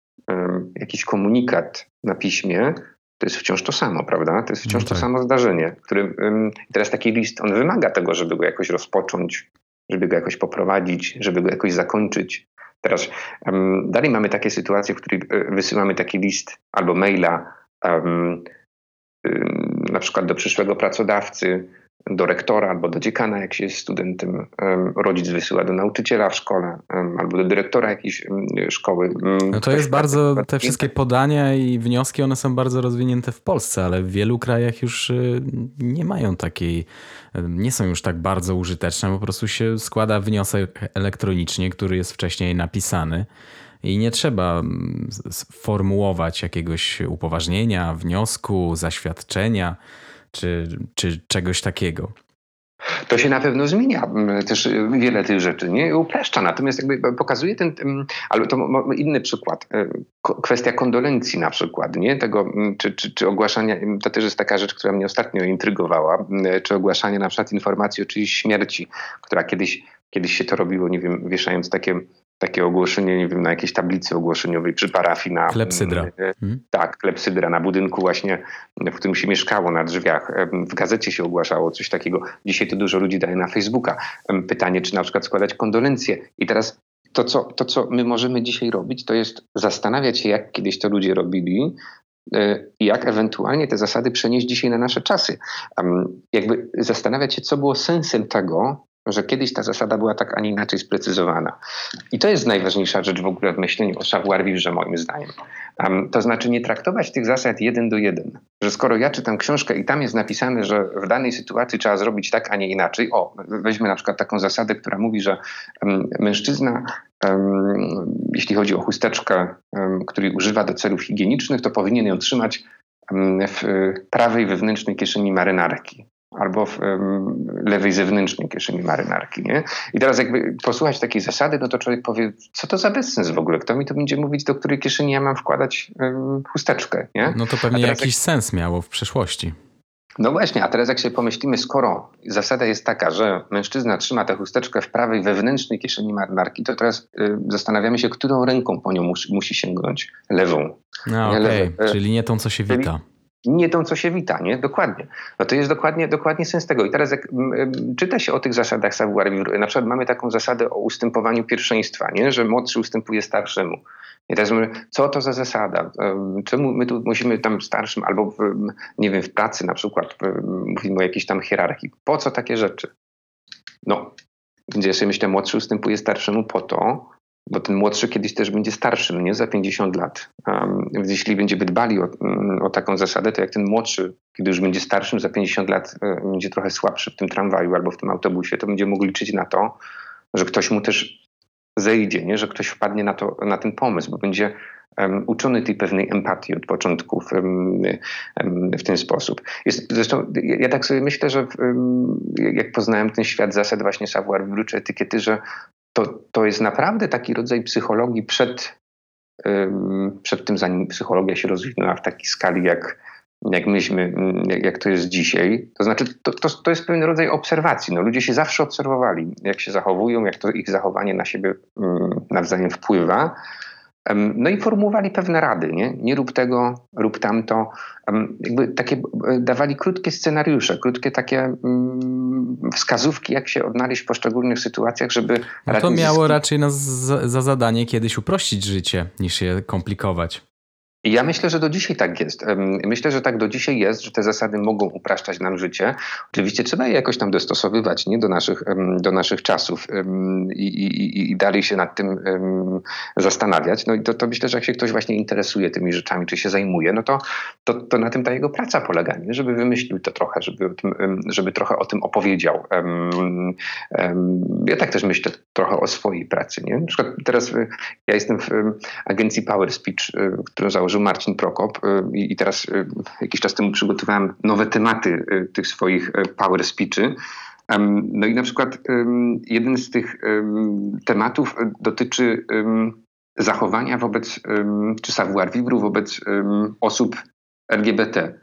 jakiś komunikat na piśmie, to jest wciąż to samo, prawda? To jest wciąż no tak. to samo zdarzenie. Który, teraz taki list, on wymaga tego, żeby go jakoś rozpocząć, żeby go jakoś poprowadzić, żeby go jakoś zakończyć. Teraz dalej mamy takie sytuacje, w których e, wysyłamy taki list albo maila um, na przykład do przyszłego pracodawcy, do rektora albo do dziekana, jak się jest studentem, rodzic wysyła do nauczyciela w szkole albo do dyrektora jakiejś szkoły. No to jest bardzo, te wszystkie podania i wnioski, one są bardzo rozwinięte w Polsce, ale w wielu krajach już y, nie mają takiej, nie są już tak bardzo użyteczne, po prostu się składa wniosek elektronicznie, który jest wcześniej napisany. I nie trzeba formułować jakiegoś upoważnienia, wniosku, zaświadczenia czy, czy czegoś takiego. To się na pewno zmienia też wiele tych rzeczy, nie? Upraszcza. Natomiast jakby pokazuje ten, ale to inny przykład. E, kwestia kondolencji na przykład, nie? Tego, czy, czy, czy ogłaszania, to też jest taka rzecz, która mnie ostatnio intrygowała, czy ogłaszanie na przykład informacji o czyjejś śmierci, która kiedyś, kiedyś się to robiło, nie wiem, wieszając takie takie ogłoszenie, nie wiem, na jakiejś tablicy ogłoszeniowej przy parafii na... Klepsydra. E, hmm? Tak, klepsydra na budynku właśnie, w którym się mieszkało, na drzwiach. W gazecie się ogłaszało coś takiego. Dzisiaj to dużo ludzi daje na Facebooka. Pytanie, czy na przykład składać kondolencje. I teraz to co, to, co my możemy dzisiaj robić, to jest zastanawiać się, jak kiedyś to ludzie robili, e, i jak ewentualnie te zasady przenieść dzisiaj na nasze czasy. Jakby zastanawiać się, co było sensem tego, że kiedyś ta zasada była tak, a nie inaczej sprecyzowana. I to jest najważniejsza rzecz w ogóle w myśleniu o savoir-vivre, moim zdaniem. Um, to znaczy nie traktować tych zasad jeden do jeden. Że skoro ja czytam książkę i tam jest napisane, że w danej sytuacji trzeba zrobić tak, a nie inaczej. O, weźmy na przykład taką zasadę, która mówi, że um, mężczyzna, um, jeśli chodzi o chusteczkę, której używa do celów higienicznych, to powinien ją trzymać w prawej wewnętrznej kieszeni marynarki albo w lewej zewnętrznej kieszeni marynarki. Nie? I teraz jakby posłuchać takiej zasady, no to człowiek powie, co to za bezsens w ogóle? Kto mi to będzie mówić, do której kieszeni ja mam wkładać um, chusteczkę? Nie? No to pewnie jakiś jak... sens miało w przeszłości. No właśnie, a teraz jak sobie pomyślimy, skoro zasada jest taka, że mężczyzna trzyma tę chusteczkę w prawej wewnętrznej kieszeni marynarki, to teraz y, zastanawiamy się, którą ręką po nią musi, musi sięgnąć. Lewą. No, okej, okay. czyli nie tą, co się wita nie tą, co się wita, nie? Dokładnie. No to jest dokładnie, dokładnie sens tego. I teraz jak czyta się o tych zasadach savoir na przykład mamy taką zasadę o ustępowaniu pierwszeństwa, nie? Że młodszy ustępuje starszemu. I teraz mówię, co to za zasada? Czemu my tu musimy tam starszym, albo w, nie wiem, w pracy na przykład mówimy o jakiejś tam hierarchii. Po co takie rzeczy? No, więc ja sobie myślę, młodszy ustępuje starszemu po to, bo ten młodszy kiedyś też będzie starszym, nie za 50 lat. Um, więc jeśli będziemy dbali o, mm, o, taką zasadę, to jak ten młodszy, kiedy już będzie starszym za 50 lat, e, będzie trochę słabszy w tym tramwaju albo w tym autobusie, to będzie mógł liczyć na to, że ktoś mu też zejdzie, nie? że ktoś wpadnie na, to, na ten pomysł, bo będzie um, uczony tej pewnej empatii od początków um, w ten sposób. Jest, zresztą ja, ja, tak sobie myślę, że jak poznałem ten świat zasad właśnie savoir-vivre czy etykiety, że to, to jest naprawdę taki rodzaj psychologii przed, przed tym, zanim psychologia się rozwinęła w takiej skali, jak, jak myśmy, jak, jak to jest dzisiaj. To znaczy, to, to, to jest pewien rodzaj obserwacji. No, ludzie się zawsze obserwowali, jak się zachowują, jak to ich zachowanie na siebie nawzajem wpływa. No i formułowali pewne rady, nie? Nie rób tego, rób tamto. Jakby takie e, dawali krótkie scenariusze, krótkie takie mm, wskazówki, jak się odnaleźć w poszczególnych sytuacjach, żeby. No to miało raczej nas za, za zadanie kiedyś uprościć życie, niż je komplikować. Ja myślę, że do dzisiaj tak jest. Myślę, że tak do dzisiaj jest, że te zasady mogą upraszczać nam życie. Oczywiście trzeba je jakoś tam dostosowywać nie? Do, naszych, do naszych czasów i, i, i dalej się nad tym zastanawiać. No i to, to myślę, że jak się ktoś właśnie interesuje tymi rzeczami, czy się zajmuje, no to, to, to na tym ta jego praca polega, nie? żeby wymyślił to trochę, żeby, żeby trochę o tym opowiedział. Ja tak też myślę trochę o swojej pracy. Nie? Na przykład teraz y, ja jestem w agencji Power Speech, y, którą założył Marcin Prokop y, i teraz jakiś czas temu przygotowałem nowe tematy tych swoich Power Speechy. No i na przykład jeden z tych tematów dotyczy zachowania wobec, czy savoir vivre wobec osób LGBT.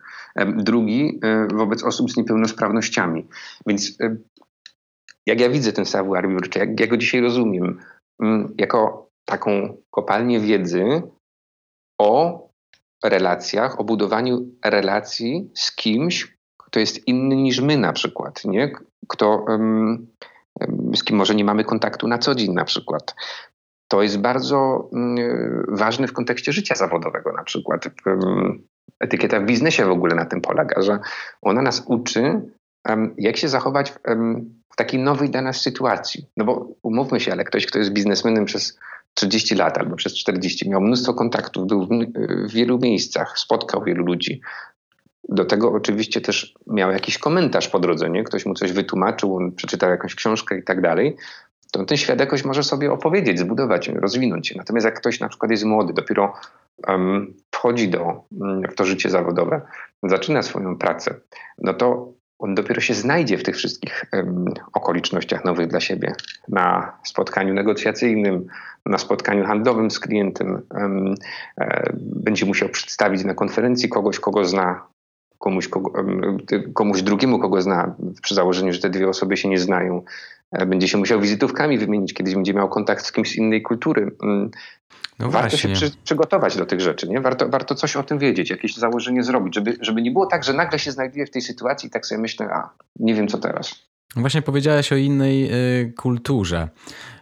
Drugi wobec osób z niepełnosprawnościami. Więc jak ja widzę ten savoir vivre, czy jak ja go dzisiaj rozumiem, jako taką kopalnię wiedzy o relacjach, o budowaniu relacji z kimś, kto jest inny niż my na przykład, nie? Kto, um, z kim może nie mamy kontaktu na co dzień na przykład. To jest bardzo um, ważne w kontekście życia zawodowego na przykład. Um, etykieta w biznesie w ogóle na tym polega, że ona nas uczy, jak się zachować w, w takiej nowej dla nas sytuacji. No bo umówmy się, ale ktoś, kto jest biznesmenem przez 30 lat albo przez 40, miał mnóstwo kontaktów, był w, wielu miejscach, spotkał wielu ludzi. Do tego oczywiście też miał jakiś komentarz po drodze, nie? ktoś mu coś wytłumaczył, on przeczytał jakąś książkę i tak dalej. To ten świat jakoś może sobie opowiedzieć, zbudować, rozwinąć się. Natomiast jak ktoś na przykład jest młody, dopiero um, wchodzi do, w to życie zawodowe, zaczyna swoją pracę, no to on dopiero się znajdzie w tych wszystkich um, okolicznościach nowych dla siebie. Na spotkaniu negocjacyjnym, na spotkaniu handlowym z klientem, e, będzie musiał przedstawić na konferencji kogoś, kogo zna, komuś, kogo, komuś drugiemu, kogo zna, przy założeniu, że te dwie osoby się nie znają. E, będzie się musiał wizytówkami wymienić, kiedyś będzie miał kontakt z kimś z innej kultury. Mm, no warto właśnie. się przy, przygotować do tych rzeczy, nie? Warto, warto coś o tym wiedzieć, jakieś założenie zrobić, żeby, żeby nie było tak, że nagle się znajduję w tej sytuacji i tak sobie myślę, a nie wiem co teraz. Właśnie powiedziałeś o innej y, kulturze.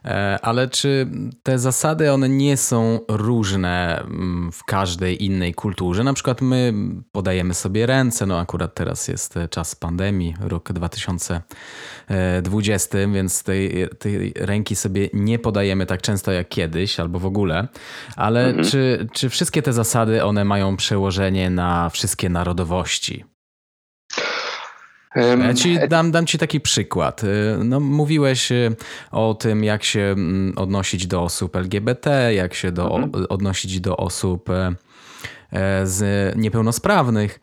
E, ale czy te zasady, one nie są różne mm, w każdej innej kulturze? Na przykład my podajemy sobie ręce, no akurat teraz jest czas pandemii, rok 2020, więc tej, tej ręki sobie nie podajemy tak często jak kiedyś, albo w ogóle. Ale mhm. czy, czy wszystkie te zasady, one mają przełożenie na wszystkie narodowości? Ja ci dam, dam ci taki przykład. Y, no, mówiłeś o tym, jak się mm, odnosić do osób LGBT, jak się do, mhm. odnosić do osób e, e, z niepełnosprawnych,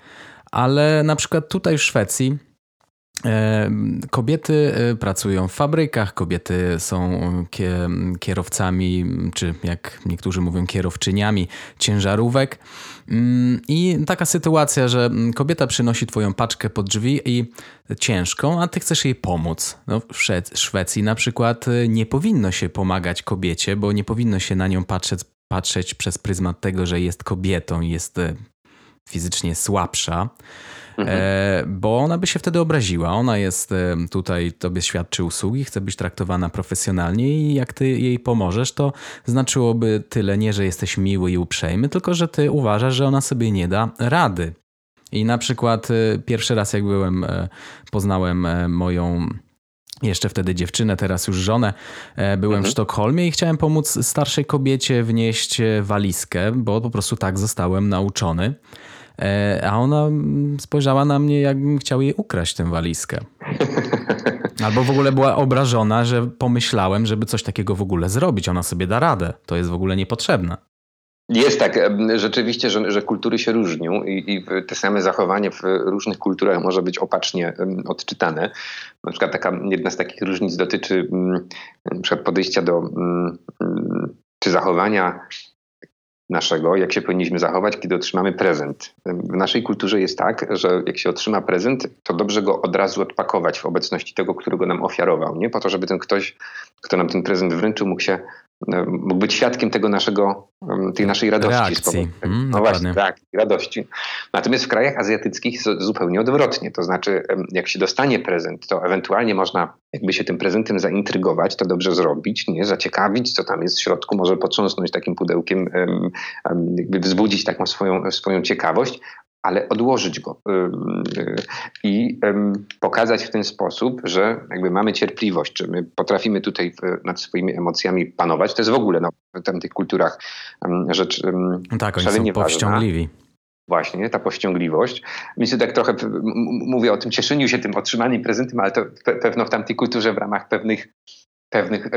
ale na przykład tutaj w Szwecji e, Kobiety pracują w fabrykach, kobiety są kierowcami, czy jak niektórzy mówią, kierowczyniami ciężarówek. Mm, I taka sytuacja, że kobieta przynosi twoją paczkę pod drzwi i ciężką, a ty chcesz jej pomóc. No, w Szwecji na przykład y, nie powinno się pomagać kobiecie, bo nie powinno się na nią patrzeć, patrzeć przez pryzmat tego, że jest kobietą jest fizycznie słabsza. Mhm. E, bo ona by się wtedy obraziła. Ona jest e, tutaj, tobie świadczy usługi, chce być traktowana profesjonalnie i jak ty jej pomożesz, to znaczyłoby tyle nie, że jesteś miły i uprzejmy, tylko że ty uważasz, że ona sobie nie da rady. I na przykład e, pierwszy raz jak byłem, poznałem moją jeszcze wtedy dziewczynę, teraz już żonę. Byłem mhm. w Sztokholmie i chciałem pomóc starszej kobiecie wnieść walizkę, bo po prostu tak zostałem nauczony. E, a ona spojrzała na mnie, jakbym chciał jej ukraść tę walizkę. Albo w ogóle była obrażona, że pomyślałem, żeby coś takiego w ogóle zrobić. Ona sobie da radę. To jest w ogóle niepotrzebne. Jest tak, rzeczywiście, że, że kultury się różnią i, i, te same zachowanie w różnych kulturach może być opacznie odczytane. Na przykład taka, jedna z takich różnic dotyczy na przykład podejścia do czy zachowania naszego, jak się powinniśmy zachować, kiedy otrzymamy prezent. W naszej kulturze jest tak, że jak się otrzyma prezent, to dobrze go od razu odpakować w obecności tego, którego nam ofiarował, nie? Po to, żeby ten ktoś, kto nam ten prezent wręczył, mógł się mógł być świadkiem tego naszego, tej naszej radości. Reakcji. Mm, no właśnie, tak, radości. Natomiast w krajach azjatyckich jest zupełnie odwrotnie. To znaczy, jak się dostanie prezent, to ewentualnie można jakby się tym prezentem zaintrygować, to dobrze zrobić, nie? zaciekawić, co tam jest w środku, może potrząsnąć takim pudełkiem, jakby wzbudzić taką swoją, swoją ciekawość, ale odłożyć go y, i pokazać w ten sposób, że jakby mamy cierpliwość, czy my potrafimy tutaj nad swoimi emocjami panować. To jest w ogóle no, w tamtych kulturach rzecz Tak, oni są powściągliwi. Właśnie, ta powściągliwość. Więc tak trochę mówię o tym cieszeniu się tym otrzymanym prezentem, ale to pewno w tamtej kulturze w ramach pewnych, pewnych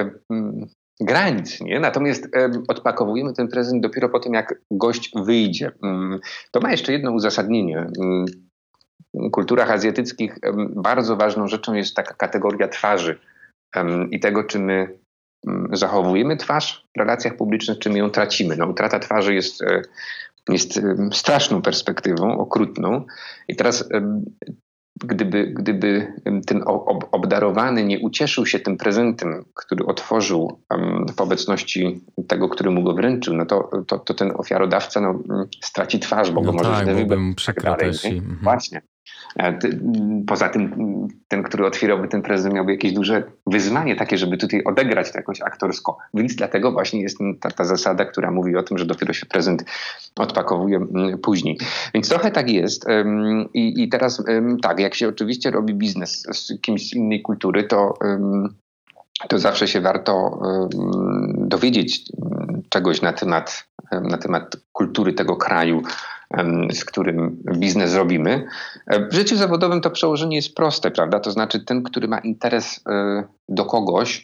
granic. Nie? Natomiast odpakowujemy ten prezent dopiero po tym, jak gość wyjdzie. Mm, to ma jeszcze jedno uzasadnienie. Mm, w kulturach azjatyckich bardzo ważną rzeczą jest taka kategoria twarzy i tego, czy my mm, zachowujemy twarz w relacjach publicznych, czy my ją tracimy. No, utrata twarzy jest, e, jest straszną perspektywą, okrutną. I teraz gdyby, gdyby ten obdarowany nie ucieszył się tym prezentem, który otworzył w obecności tego, który mu go wręczył, no to, to, to ten ofiarodawca no, straci twarz, bo no go może tak, źle wybrać. Mhm. Właśnie. E, poza tym ten, który otwierałby ten prezent miałby jakieś duże wyzwanie takie, żeby tutaj odegrać to jakoś aktorsko. Więc dlatego właśnie jest ta, ta zasada, która mówi o tym, że dopiero się prezent odpakowuje później. Więc trochę tak jest. I, i teraz tak, jak się oczywiście robi biznes z kimś z innej kultury, to to zawsze się warto dowiedzieć czegoś na temat, na temat kultury tego kraju, z którym biznes robimy. W życiu zawodowym to przełożenie jest proste, prawda? To znaczy ten, który ma interes e, do kogoś,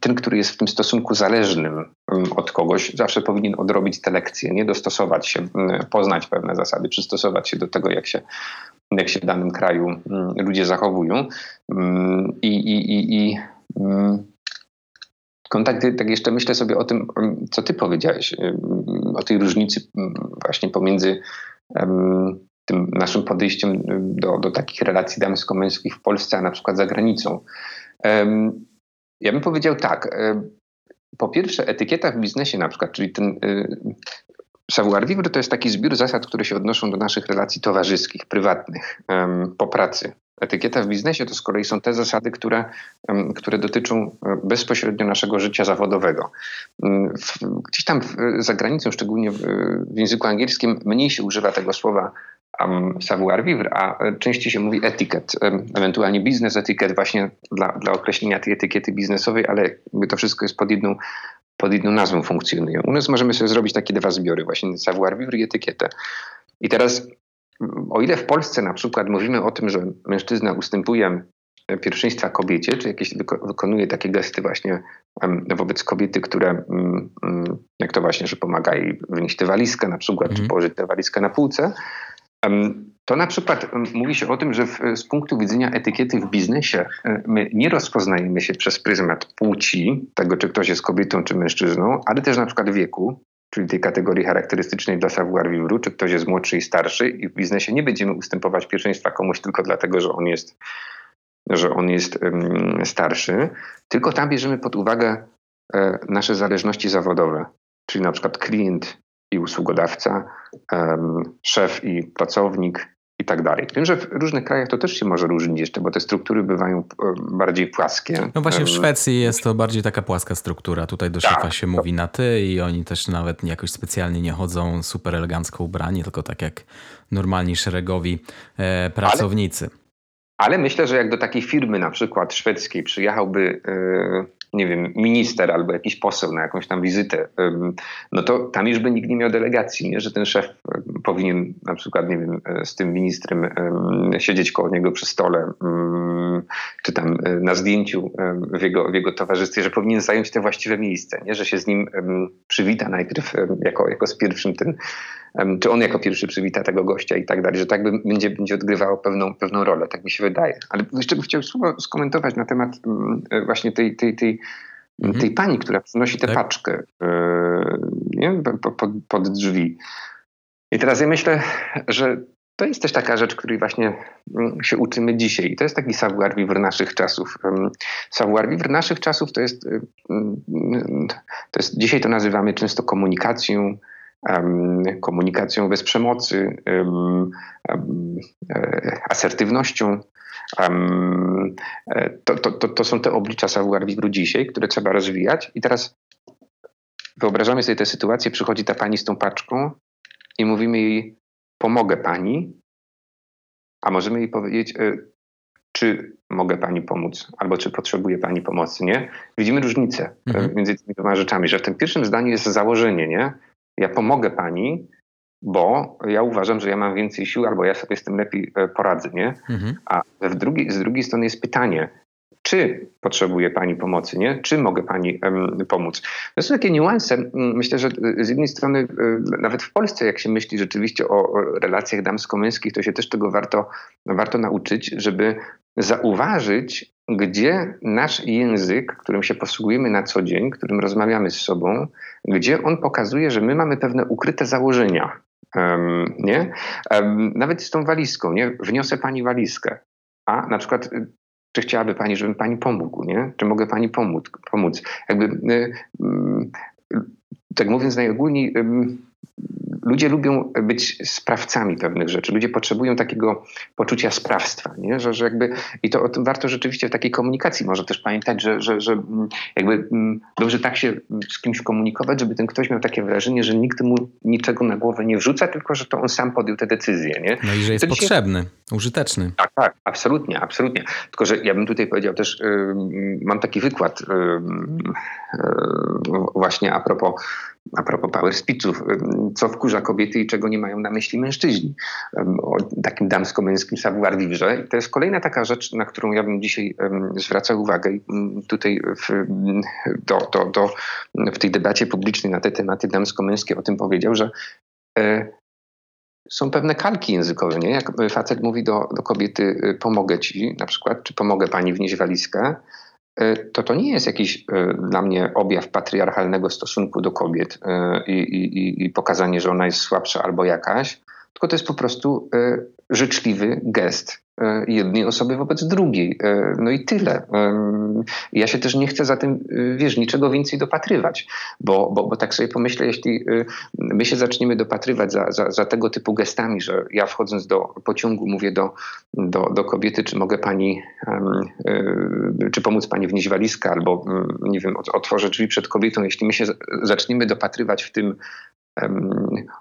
ten, który jest w tym stosunku zależnym od kogoś, zawsze powinien odrobić te lekcje, nie dostosować się, poznać pewne zasady, przystosować się do tego, jak się, jak się w danym kraju ludzie zachowują. I, i, i, i kontakty, tak jeszcze myślę sobie o tym, co ty powiedziałeś, o tej różnicy właśnie pomiędzy tym naszym podejściem do, do takich relacji damsko-męskich w Polsce, a na przykład za granicą. Ja bym powiedział tak. Po pierwsze, etykieta w biznesie na przykład, czyli ten y, savoir vivre to jest taki zbiór zasad, które się odnoszą do naszych relacji towarzyskich, prywatnych, po pracy. Etykieta w biznesie to z kolei są te zasady, które, które dotyczą e, bezpośrednio naszego życia zawodowego. Mm, gdzieś tam za granicą, szczególnie w, języku angielskim, mniej się używa tego słowa savoir vivre, a częściej się mówi etykiet, ewentualnie biznes etykiet właśnie dla, dla określenia tej etykiety biznesowej, ale to wszystko jest pod jedną, pod jedną nazwą funkcjonuje. U nas możemy sobie zrobić takie dwa zbiory, właśnie savoir vivre i etykietę. I teraz o ile w Polsce na przykład mówimy o tym, że mężczyzna ustępuje pierwszeństwa kobiecie, czy jakieś wykonuje takie gesty właśnie wobec kobiety, które, mm, mm, jak to właśnie, że pomaga jej wynieść tę walizkę na przykład, czy mhm. położyć tę walizkę na półce, to na przykład mówi się o tym, że w, z punktu widzenia etykiety w biznesie e, my nie rozpoznajemy się przez pryzmat płci, tego czy ktoś jest kobietą czy mężczyzną, ale też na przykład wieku, czyli tej kategorii charakterystycznej dla savoir vivre, czy ktoś jest młodszy i starszy i w biznesie nie będziemy ustępować pierwszeństwa komuś tylko dlatego, że on jest, że on jest um, starszy, tylko tam bierzemy pod uwagę e, nasze zależności zawodowe, czyli na przykład klient i usługodawca, um, szef i pracownik, i tak dalej. Wiem, że w różnych krajach to też się może różnić jeszcze, bo te struktury bywają e, bardziej płaskie. No właśnie w Szwecji jest to bardziej taka płaska struktura. Tutaj do szefa tak, się to... mówi na ty i oni też nawet jakoś specjalnie nie chodzą super elegancko ubrani, tylko tak jak normalni szeregowi e, pracownicy. Ale, ale, myślę, że jak do takiej firmy na przykład szwedzkiej przyjechałby... E, nie wiem, minister albo jakiś poseł na jakąś tam wizytę, no to tam już by nikt nie miał delegacji, nie? że ten szef powinien na przykład, nie wiem, e, z tym ministrem siedzieć koło niego przy stole, czy tam e, na zdjęciu w jego, w jego towarzystwie, że powinien zająć te właściwe miejsce, nie? że się z nim przywita najpierw jako, jako z pierwszym ten czy on jako pierwszy przywita tego gościa i tak dalej, że tak będzie, będzie odgrywało pewną, pewną rolę, tak mi się wydaje. Ale jeszcze bym chciał słowo skomentować na temat e, właśnie tej, tej, tej, mhm. tej pani, która przynosi tę tak. paczkę e, nie? Pod, pod drzwi. I teraz ja myślę, że to jest też taka rzecz, której właśnie mm, się uczymy dzisiaj. I to jest taki savoir vivre naszych czasów. Savoir vivre naszych czasów to jest, to jest dzisiaj to nazywamy często komunikacją, komunikacją bez przemocy, e, asertywnością. E, to, to, to, to są te oblicza savoir vivre dzisiaj, które trzeba rozwijać. I teraz wyobrażamy sobie tę sytuację, przychodzi ta pani z tą paczką i mówimy jej, pomogę pani, a możemy jej powiedzieć, e, czy mogę pani pomóc, albo czy potrzebuje pani pomocy, nie? Widzimy różnicę mhm. między tymi dwoma rzeczami, że w tym pierwszym zdaniu jest założenie, nie? Ja pomogę pani, bo ja uważam, że ja mam więcej sił, albo ja sobie z tym lepiej e, poradzę, nie? Mhm. A w drugiej, z drugiej strony jest pytanie, czy potrzebuje Pani pomocy, nie? Czy mogę Pani um, pomóc? To są takie niuanse. Myślę, że z jednej strony, e, nawet w Polsce, jak się myśli rzeczywiście o relacjach damsko-męskich, to się też tego warto, warto nauczyć, żeby zauważyć, gdzie nasz język, którym się posługujemy na co dzień, którym rozmawiamy z sobą, gdzie on pokazuje, że my mamy pewne ukryte założenia. Um, nie? Um, nawet z tą walizką, nie? Wniosę pani walizkę. A na przykład, y, czy chciałaby pani, żebym pani pomógł, nie? Czy mogę pani pomóc? pomóc? Jakby, y, y, tak mówiąc najogólniej, ludzie lubią być sprawcami pewnych rzeczy. Ludzie potrzebują takiego poczucia sprawstwa, nie? Że, że jakby, i to o tym warto rzeczywiście w takiej komunikacji może też pamiętać, że, że, że mm, jakby mm, dobrze tak się z kimś komunikować, żeby ten ktoś miał takie wrażenie, że nikt mu niczego na głowę nie wrzuca, tylko że to on sam podjął te decyzje. Nie? No i że jest potrzebny, użyteczny. Tak, tak, absolutnie, absolutnie. Tylko, że ja bym tutaj powiedział też, mam taki wykład yy, właśnie a propos a propos power speechów, co wkurza kobiety i czego nie mają na myśli mężczyźni. O takim damsko-męskim savoir vivre. I to jest kolejna taka rzecz, na którą ja bym dzisiaj zwracał uwagę tutaj w, do, do, do, w tej debacie publicznej na te tematy damsko-męskie o tym powiedział, że e, są pewne kalki językowe, nie? Jak facet mówi do, do kobiety, y, pomogę ci na przykład, czy pomogę pani wnieść walizkę, to to nie jest jakiś e, dla mnie objaw patriarchalnego stosunku do kobiet e, i, i, i pokazanie, że ona jest słabsza albo jakaś, tylko to jest po prostu życzliwy gest E, jednej osoby wobec drugiej. E, no i tyle. Ja się też nie chcę za tym, e, wiesz, niczego więcej dopatrywać, bo, bo, bo tak sobie pomyślę, jeśli my się zaczniemy dopatrywać za, za, za tego typu gestami, że ja wchodząc do pociągu mówię do, do, do kobiety, czy mogę pani, czy pomóc pani wnieść walizkę, albo nie wiem, otworzę drzwi przed kobietą, jeśli my się zaczniemy dopatrywać w tym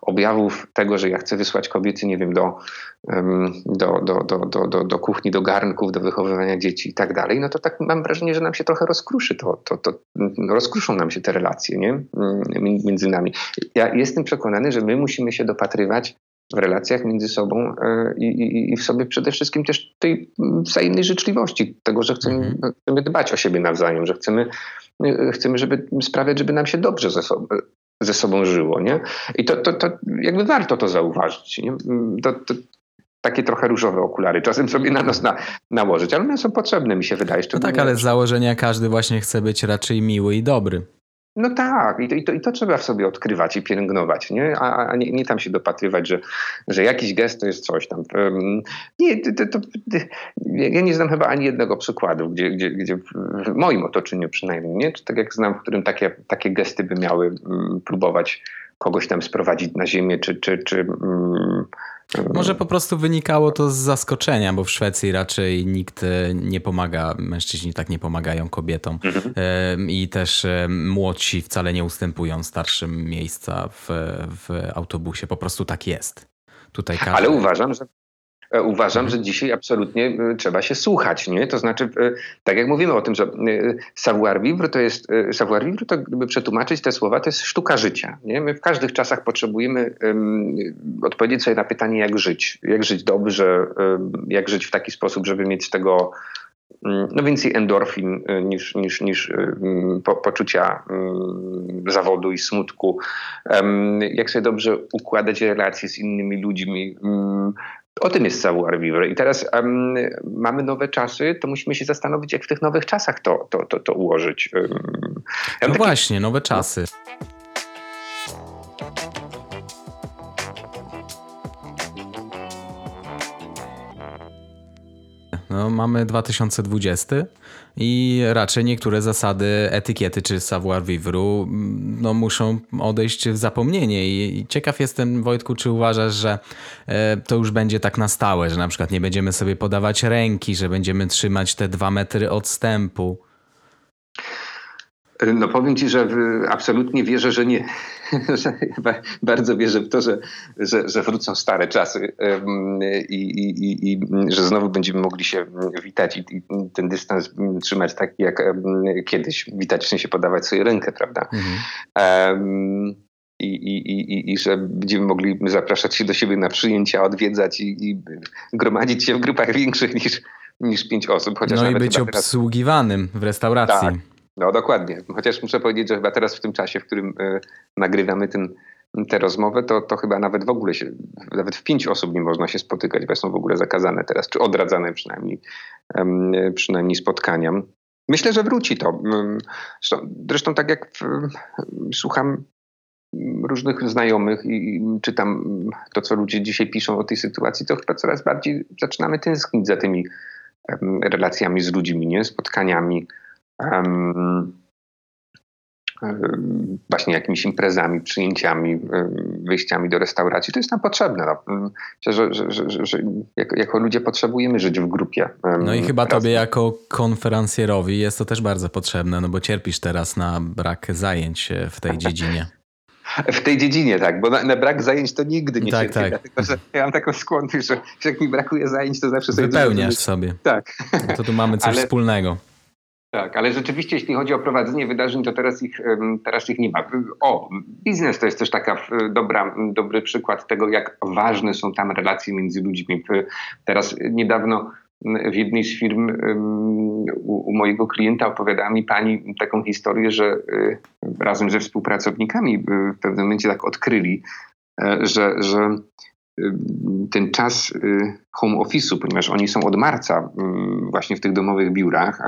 objawów tego, że ja chcę wysłać kobiety, nie wiem, do, do, do, do, do, do, kuchni, do garnków, do wychowywania dzieci i tak dalej, no to tak mam wrażenie, że nam się trochę rozkruszy to, to, to rozkruszą nam się te relacje nie? między nami. Ja jestem przekonany, że my musimy się dopatrywać w relacjach między sobą e, i, i, i, w sobie przede wszystkim też tej wzajemnej życzliwości, tego, że chcemy, mhm. chcemy dbać o siebie nawzajem, że chcemy, e, chcemy żeby sprawiać, żeby nam się dobrze ze sobą, ze sobą żyło, nie? I to, to, to jakby warto to zauważyć, nie? To, to, takie trochę różowe okulary czasem sobie na nos na, nałożyć, ale one są potrzebne, mi się wydaje. No tak, ale z założenia każdy właśnie chce być raczej miły i dobry. No tak, i to, i to, i to trzeba w sobie odkrywać i pielęgnować, nie? a, a nie, nie, tam się dopatrywać, że, że jakiś gest to jest coś tam. Nie, to, to, ja nie znam chyba ani jednego przykładu, gdzie, gdzie, gdzie w moim otoczeniu przynajmniej, nie? tak jak znam, w którym takie, takie gesty by miały mm, próbować kogoś tam sprowadzić na ziemię, czy, czy, czy mm, może po prostu wynikało to z zaskoczenia, bo w Szwecji raczej nikt e, nie pomaga, mężczyźni tak nie pomagają kobietom mhm. i też młodsi wcale nie ustępują starszym miejsca w, w autobusie. Po prostu tak jest. Tutaj każdy... Ale uważam, że E, uważam, mhm. że dzisiaj absolutnie e, trzeba się słuchać, nie? To znaczy, e, tak jak mówimy o tym, że savoir vivre to jest, savoir vivre to gdyby przetłumaczyć te słowa, to jest sztuka życia, nie? My w każdych czasach potrzebujemy odpowiedzieć sobie na pytanie, jak żyć. Jak żyć dobrze, jak żyć w taki sposób, żeby mieć z tego mm, no więcej endorfin niż, niż, niż po, poczucia um, zawodu i smutku. Jak sobie dobrze układać relacje z innymi ludźmi, mm, o tym jest Savoir Vivre. I teraz um, mamy nowe czasy, to musimy się zastanowić, jak w tych nowych czasach to, to, to, to ułożyć. Um, ja no taki... właśnie, nowe czasy. No, mamy 2020 i raczej niektóre zasady etykiety czy savoir vivre mm, no, muszą odejść w zapomnienie. I ciekaw jestem, Wojtku, czy uważasz, że e, to już będzie tak na stałe, że na przykład nie będziemy sobie podawać ręki, że będziemy trzymać te dwa metry odstępu? No powiem ci, że absolutnie wierzę, że nie. bardzo wierzę w to, że, że, że wrócą stare czasy i, i, i, że znowu będziemy mogli się witać i, i, ten dystans trzymać tak jak kiedyś. Witać, w sensie podawać sobie rękę, prawda? Mhm. Um, i, i, i, i że będziemy mogli zapraszać się do siebie na przyjęcia, odwiedzać i, i gromadzić się w grupach większych niż, niż pięć osób. Chociaż no i być obsługiwanym w restauracji. Tak. No dokładnie. Chociaż muszę powiedzieć, że chyba teraz w tym czasie, w którym y, nagrywamy ten, tę rozmowę, to, to chyba nawet w ogóle się, nawet w pięć osób nie można się spotykać, bo są w ogóle zakazane teraz, czy odradzane przynajmniej, um, przynajmniej spotkania. Myślę, że wróci to. Zresztą, zresztą tak jak w, słucham różnych znajomych i czytam to, co ludzie dzisiaj piszą o tej sytuacji, to chyba coraz bardziej zaczynamy tęsknić za tymi relacjami z ludźmi, nie? spotkaniami, właśnie jakimiś imprezami, przyjęciami, wyjściami do restauracji. To jest nam potrzebne. No. Myślę, że, że, że, że jako, jako, ludzie potrzebujemy żyć w grupie. No i chyba tobie jako konferencjerowi jest to też bardzo potrzebne, no bo cierpisz teraz na brak zajęć w tej dziedzinie. W tej dziedzinie, tak, bo na, na brak zajęć to nigdy nie tak, cierpię, tak. dlatego że ja mam taką skłonność, że, że jak mi brakuje zajęć, to zawsze sobie... Wypełniasz sobie. Tak. No to tu mamy coś Ale... wspólnego. Tak, ale rzeczywiście jeśli chodzi o prowadzenie wydarzeń, to teraz ich, teraz ich nie ma. O, biznes to jest też taka dobra, dobry przykład tego, jak ważne są tam relacje między ludźmi. Teraz niedawno w jednej z firm u, u mojego klienta opowiadała mi pani taką historię, że y, razem ze współpracownikami y, w pewnym momencie tak odkryli, e, że, że ten czas y, home office'u, ponieważ oni są od marca właśnie w tych domowych biurach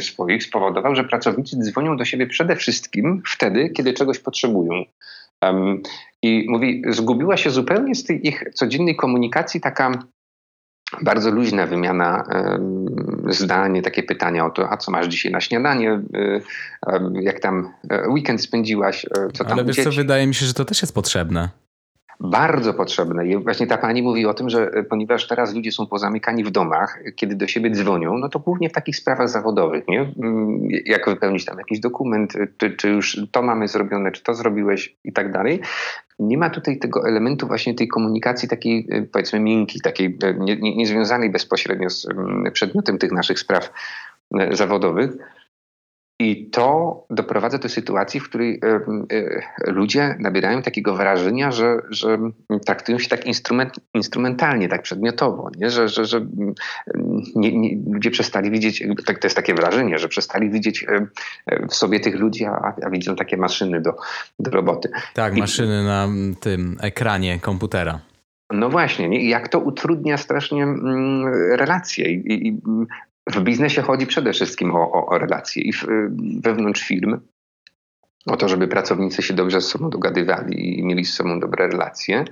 swoich, spowodował, że pracownicy dzwonią do siebie przede wszystkim wtedy, kiedy czegoś potrzebują. I mówi, zgubiła się zupełnie z tej ich codziennej komunikacji taka bardzo luźna wymiana zdań, takie pytania o to, a co masz dzisiaj na śniadanie, y, jak tam e, weekend spędziłaś, e, co tam Ale wiesz co, wydaje mi się, że to też jest potrzebne bardzo potrzebne. I właśnie ta pani mówi o tym, że e, ponieważ teraz ludzie są pozamykani w domach, kiedy do siebie dzwonią, no to głównie w takich sprawach zawodowych, nie? Mm, jak wypełnić tam jakiś dokument, e, czy, czy już to mamy zrobione, czy to zrobiłeś i tak dalej. Nie ma tutaj tego elementu właśnie tej komunikacji takiej e, powiedzmy miękkiej, takiej nie, nie, nie bezpośrednio z mm, przedmiotem tych naszych spraw zawodowych. I to doprowadza do sytuacji, w której e, ludzie nabierają takiego wrażenia, że, że traktują się tak instrument, instrumentalnie, tak przedmiotowo, nie? że, że, że nie, nie, ludzie przestali widzieć, tak, to jest takie wrażenie, że przestali widzieć w sobie tych ludzi, a, a widzą takie maszyny do, do roboty. Tak, I, maszyny na tym ekranie komputera. No właśnie, nie? jak to utrudnia strasznie mm, relacje i, i, w biznesie chodzi przede wszystkim o, o, o relacje i w, wewnątrz firm, o to, żeby pracownicy się dobrze z sobą dogadywali i mieli z sobą dobre relacje.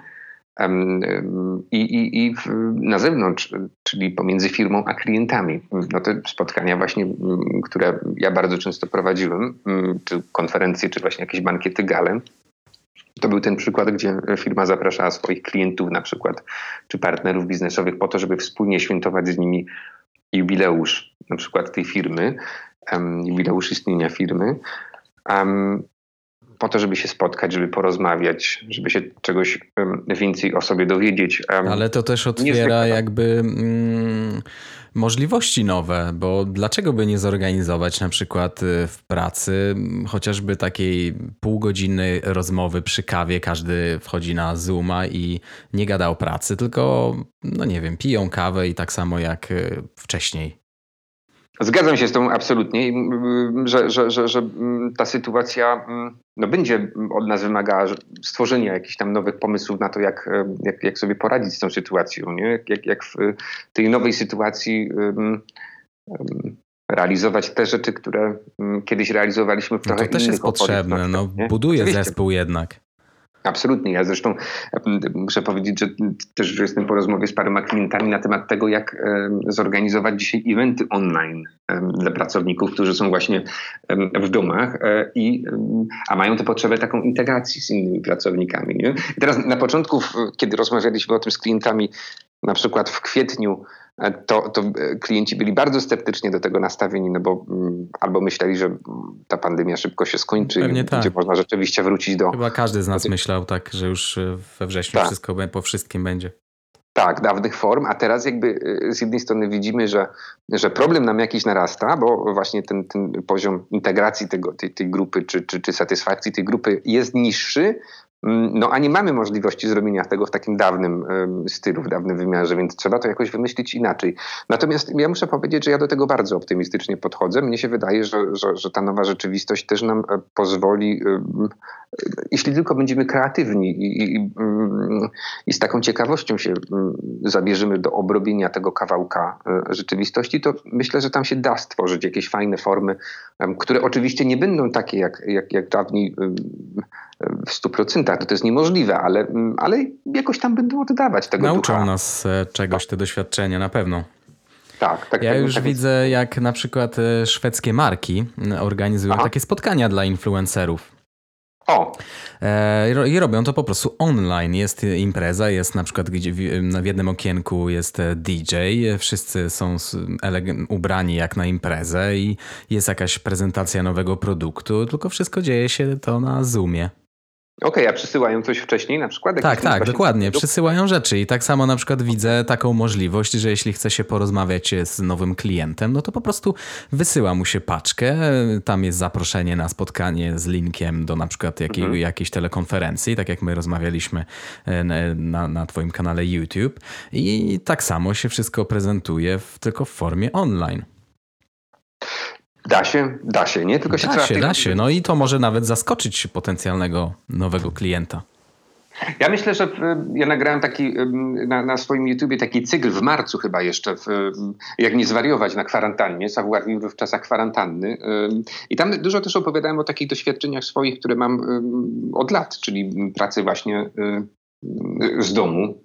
I, i, i w, na zewnątrz, czyli pomiędzy firmą a klientami. No te spotkania właśnie, które ja bardzo często prowadziłem, czy konferencje, czy właśnie jakieś bankiety gale, to był ten przykład, gdzie firma zapraszała swoich klientów na przykład, czy partnerów biznesowych po to, żeby wspólnie świętować z nimi jubileusz na przykład tej firmy, jubileusz istnienia firmy, po to, żeby się spotkać, żeby porozmawiać, żeby się czegoś więcej o sobie dowiedzieć. Ale to też otwiera jakby mm, możliwości nowe, bo dlaczego by nie zorganizować na przykład y, w pracy chociażby takiej półgodzinnej rozmowy przy kawie, każdy wchodzi na Zooma i nie gada o pracy, tylko no nie wiem, piją kawę i tak samo jak y, wcześniej. Zgadzam się z tą absolutnie, że, że, że, że ta sytuacja no, będzie od nas wymagała stworzenia jakichś tam nowych pomysłów na to, jak, jak, jak sobie poradzić z tą sytuacją. Nie? Jak, jak w tej nowej sytuacji um, um, realizować te rzeczy, które kiedyś realizowaliśmy w trochę no to też jest potrzebne, no, buduje Oczywiście. zespół jednak. Absolutnie. Ja zresztą muszę powiedzieć, że też jestem po rozmowie z paroma klientami na temat tego, jak zorganizować dzisiaj eventy online dla pracowników, którzy są właśnie w domach, e, i, a mają tę potrzebę taką integracji z innymi pracownikami. Nie? I teraz na początku, kiedy rozmawialiśmy o tym z klientami, na przykład w kwietniu to, to e, klienci byli bardzo sceptycznie do tego nastawieni, no bo mm, albo myśleli, że ta pandemia szybko się skończy Pewnie i tak. będzie można rzeczywiście wrócić do... Chyba każdy z nas myślał tak, że już e, we wrześniu tak. wszystko po wszystkim będzie. Tak, dawnych form, a teraz jakby z jednej strony widzimy, że, że problem nam jakiś narasta, bo właśnie ten, ten poziom integracji tego, tej, tej grupy czy, czy, czy satysfakcji tej grupy jest niższy, no a nie mamy możliwości zrobienia tego w takim dawnym stylu, w dawnym wymiarze, więc trzeba to jakoś wymyślić inaczej. Natomiast ja muszę powiedzieć, że ja do tego bardzo optymistycznie podchodzę. Mnie się wydaje, że, że, że ta nowa rzeczywistość też nam e, pozwoli, jeśli tylko będziemy kreatywni i, i, i z taką ciekawością się zabierzemy do obrobienia tego kawałka e, rzeczywistości, to myślę, że tam się da stworzyć jakieś fajne formy, które oczywiście nie będą takie jak, jak, jak dawniej w stu procentach. To, to jest niemożliwe, ale, mm, ale jakoś tam będą oddawać tego Nauczą ducha. nas e, czegoś te doświadczenia, na pewno. Tak, tak. Ja tak, już tak widzę, jak na przykład e, szwedzkie marki organizują Aha. takie spotkania dla influencerów. O. E, I robią to po prostu online. Jest impreza, jest na przykład gdzie w jednym okienku jest DJ, wszyscy są ubrani jak na imprezę i jest jakaś prezentacja nowego produktu, tylko wszystko dzieje się to na Zoomie. Okej, okay, a przysyłają coś wcześniej na przykład? Tak, tak, dokładnie. Przysyłają rzeczy i tak samo na przykład widzę taką możliwość, że jeśli chce się porozmawiać z nowym klientem, no to po prostu wysyła mu się paczkę, tam jest zaproszenie na spotkanie z linkiem do na przykład jakiej, mhm. jakiejś telekonferencji, tak jak my rozmawialiśmy e, na, na twoim kanale YouTube i tak samo się wszystko prezentuje w, tylko w formie online. Da się, da się, nie? Tylko się da trzeba... się, da się. No i to może nawet zaskoczyć potencjalnego nowego klienta. Ja myślę, że ja nagrałem taki na, na, swoim YouTubie taki cykl w marcu chyba jeszcze, w, jak nie zwariować na kwarantannie, savoir vivre w czasach kwarantanny. I tam dużo też opowiadałem o takich doświadczeniach swoich, które mam od lat, czyli pracy właśnie z domu.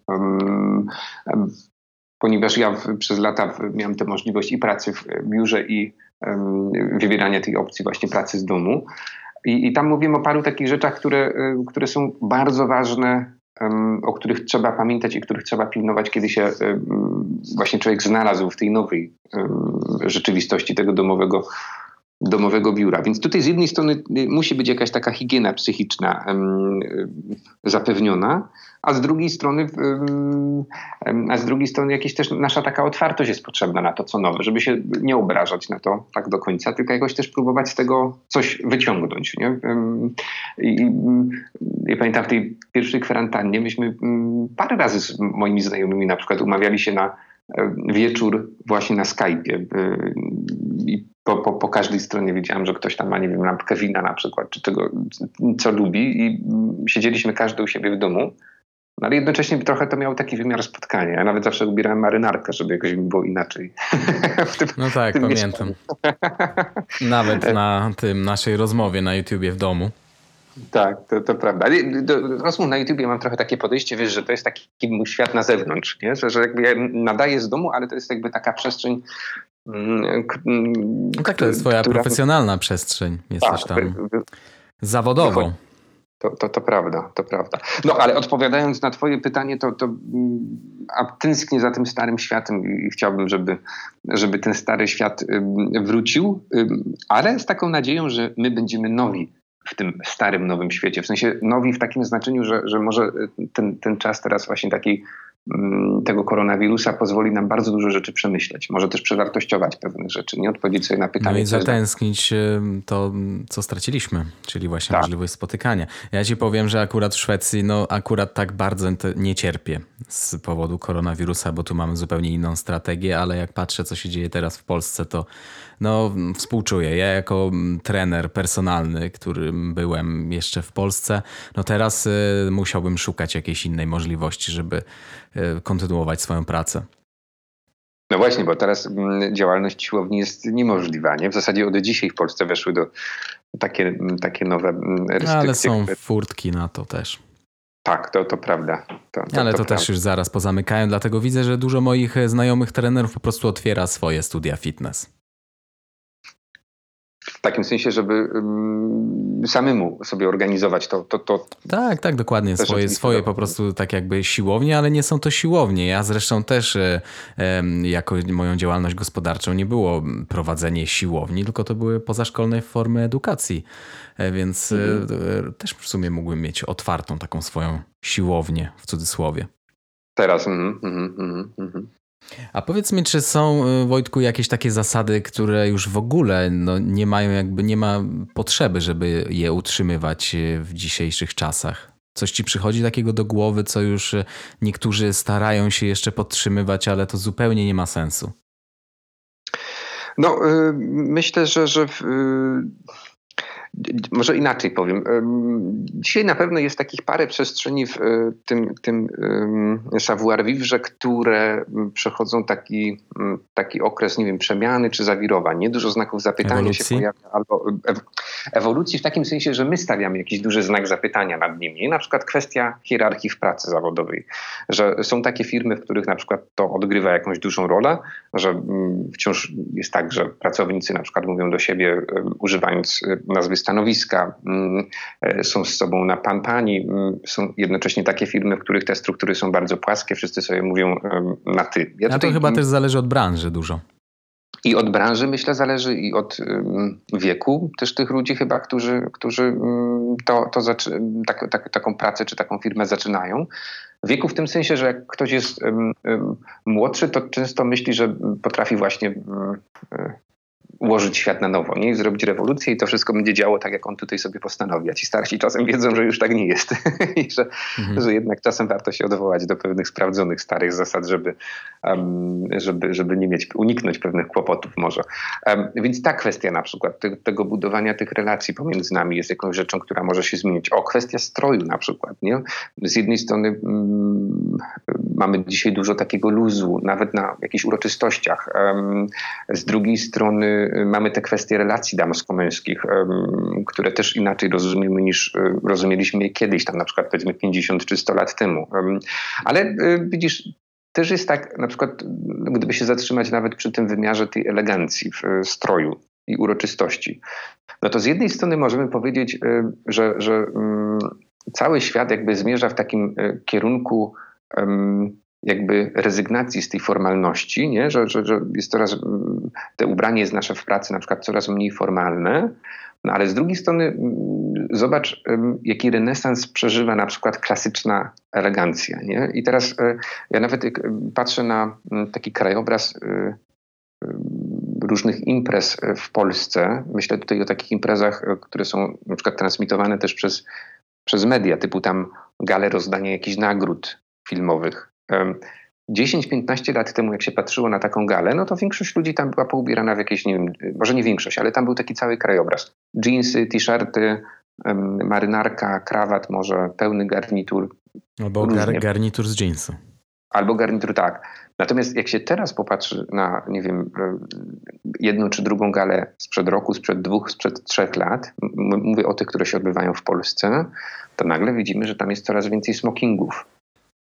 Ponieważ ja przez lata miałem tę możliwość i pracy w biurze, i wybierania tej opcji właśnie pracy z domu. I, i tam mówimy o paru takich rzeczach, które, y, które są bardzo ważne, o których trzeba pamiętać i których trzeba pilnować, kiedy się właśnie człowiek znalazł w tej nowej rzeczywistości tego domowego domowego biura. Więc tutaj z jednej strony y, musi być jakaś taka higiena psychiczna zapewniona, a z drugiej strony, a z drugiej strony jakieś też nasza taka otwartość jest potrzebna na to, co nowe, żeby się nie obrażać na to tak do końca, tylko jakoś też próbować z tego coś wyciągnąć. Nie? I, i pamiętam w tej pierwszej kwarantannie myśmy parę razy z moimi znajomymi na przykład umawiali się na e, wieczór właśnie na Skype'ie i po, po, po, każdej stronie widziałem, że ktoś tam ma, nie wiem, lampkę wina na przykład, czy czego, co lubi i siedzieliśmy każdy u siebie w domu no ale jednocześnie trochę to miało taki wymiar spotkania. Ja nawet zawsze ubierałem marynarkę, żeby jakoś mi było inaczej. tym, no tak, pamiętam. nawet na tym naszej rozmowie na YouTubie w domu. Tak, to, to prawda. Do rozmów na YouTubie mam trochę takie podejście, wiesz, że to jest taki mój świat na zewnątrz, nie? Że, że jakby ja nadaję z domu, ale to jest jakby taka przestrzeń mm, no tak, to jest twoja która... profesjonalna przestrzeń. Jesteś tak, tam zawodowo. To, to, to prawda, to prawda. No ale odpowiadając na twoje pytanie, to, to mm, a tęsknię za tym starym światem i chciałbym, żeby, żeby ten stary świat wrócił, ale z taką nadzieją, że my będziemy nowi w tym starym, nowym świecie. W sensie nowi w takim znaczeniu, że, że może ten, ten czas teraz właśnie takiej tego koronawirusa pozwoli nam bardzo dużo rzeczy przemyśleć. Może też przewartościować pewnych rzeczy, nie odpowiedzieć sobie na pytanie. No i zatęsknić to, co straciliśmy, czyli właśnie tak. możliwość spotykania. Ja ci powiem, że akurat w Szwecji, no akurat tak bardzo nie cierpię z powodu koronawirusa, bo tu mamy zupełnie inną strategię, ale jak patrzę, co się dzieje teraz w Polsce, to no, współczuję. Ja jako mm, trener personalny, którym byłem jeszcze w Polsce, no teraz y, musiałbym szukać jakiejś innej możliwości, żeby y, kontynuować swoją pracę. No właśnie, bo teraz mm, działalność siłowni jest niemożliwa. Nie? W zasadzie od dzisiaj w Polsce weszły do takie, takie nowe restrykcje. Mm, ale są które... furtki na to też. Tak, to, to prawda. To, to, Ale to, to też już zaraz pozamykają, dlatego widzę, że dużo moich znajomych trenerów po prostu otwiera swoje studia fitness. W takim sensie, żeby um, samemu sobie organizować to. to, to tak, tak, dokładnie. Swoje, swoje po prostu tak jakby siłownie, ale nie są to siłownie. Ja zresztą też e, e, jako moją działalność gospodarczą nie było prowadzenie siłowni, tylko to były pozaszkolne formy edukacji. E, więc e, mhm. też w sumie mógłbym mieć otwartą taką swoją siłownię w cudzysłowie. Teraz. Mm, mm, mm. A powiedz mi, czy są, y, Wojtku, jakieś takie zasady, które już w ogóle no, nie mają, jakby nie ma potrzeby, żeby je utrzymywać y, w dzisiejszych czasach? Coś ci przychodzi takiego do głowy, co już y, niektórzy starają się jeszcze podtrzymywać, ale to zupełnie nie ma sensu? No, myślę, że, że może inaczej powiem. Dzisiaj na pewno jest takich parę przestrzeni w e, tym, tym savoir-vivre, które przechodzą taki, taki okres, nie wiem, przemiany czy zawirowań. Nie dużo znaków zapytania ewolucji? się pojawia, albo ewolucji w takim sensie, że my stawiamy jakiś duży znak zapytania nad nimi. Na przykład kwestia hierarchii w pracy zawodowej, że są takie firmy, w których na przykład to odgrywa jakąś dużą rolę, że wciąż jest tak, że pracownicy na przykład mówią do siebie, używając e, nazwy stanowiska, mm, e, są z sobą na pan, pani. Mm, są jednocześnie takie firmy, w których te struktury są bardzo płaskie, wszyscy sobie mówią na ty. Ja A to chyba też zależy od branży dużo. I od branży myślę zależy i od wieku też tych ludzi chyba, którzy, którzy to, to tak, tak, taką pracę czy taką firmę zaczynają. Wieku w tym sensie, że jak ktoś jest młodszy, to często myśli, że potrafi właśnie ułożyć świat na nowo, nie? zrobić rewolucję i to wszystko będzie działo tak, jak on tutaj sobie postanowi. A ci starsi czasem wiedzą, że już tak nie jest i że, mhm. że jednak czasem warto się odwołać do pewnych sprawdzonych, starych zasad, żeby, um, żeby, żeby nie mieć, uniknąć pewnych kłopotów może. Um, więc ta kwestia na przykład te, tego budowania tych relacji pomiędzy nami jest jakąś rzeczą, która może się zmienić. O, kwestia stroju na przykład, nie? Z jednej strony um, mamy dzisiaj dużo takiego luzu, nawet na jakichś uroczystościach. z drugiej strony mamy te kwestie relacji damsko-męskich, które też inaczej rozumiemy niż e, rozumieliśmy je kiedyś, tam na przykład powiedzmy 50 czy 100 lat temu. Ale e, widzisz, też jest tak, na przykład, gdyby się zatrzymać nawet przy tym wymiarze tej elegancji w e, stroju i uroczystości, no to z jednej strony możemy powiedzieć, że, że cały świat jakby zmierza w takim kierunku jakby rezygnacji z tej formalności, nie? Że, że, że jest coraz, te ubranie jest nasze w pracy na przykład coraz mniej formalne, no ale z drugiej strony mm, zobacz, jaki renesans przeżywa na przykład klasyczna elegancja. Nie? I teraz e, ja nawet patrzę na mm, taki krajobraz e, różnych imprez w Polsce. Myślę tutaj o takich imprezach, e, które są na przykład transmitowane też przez, przez media, typu tam gale rozdania jakichś nagród filmowych 10-15 lat temu, jak się patrzyło na taką galę, no to większość ludzi tam była poubierana w jakieś, nie wiem, może nie większość, ale tam był taki cały krajobraz. Jeansy, t-shirty, marynarka, krawat, może pełny garnitur. Albo gar, garnitur z jeansu. Albo garnitur, tak. Natomiast jak się teraz popatrzy na, nie wiem, jedną czy drugą galę sprzed roku, sprzed dwóch, sprzed trzech lat, mówię o tych, które się odbywają w Polsce, to nagle widzimy, że tam jest coraz więcej smokingów,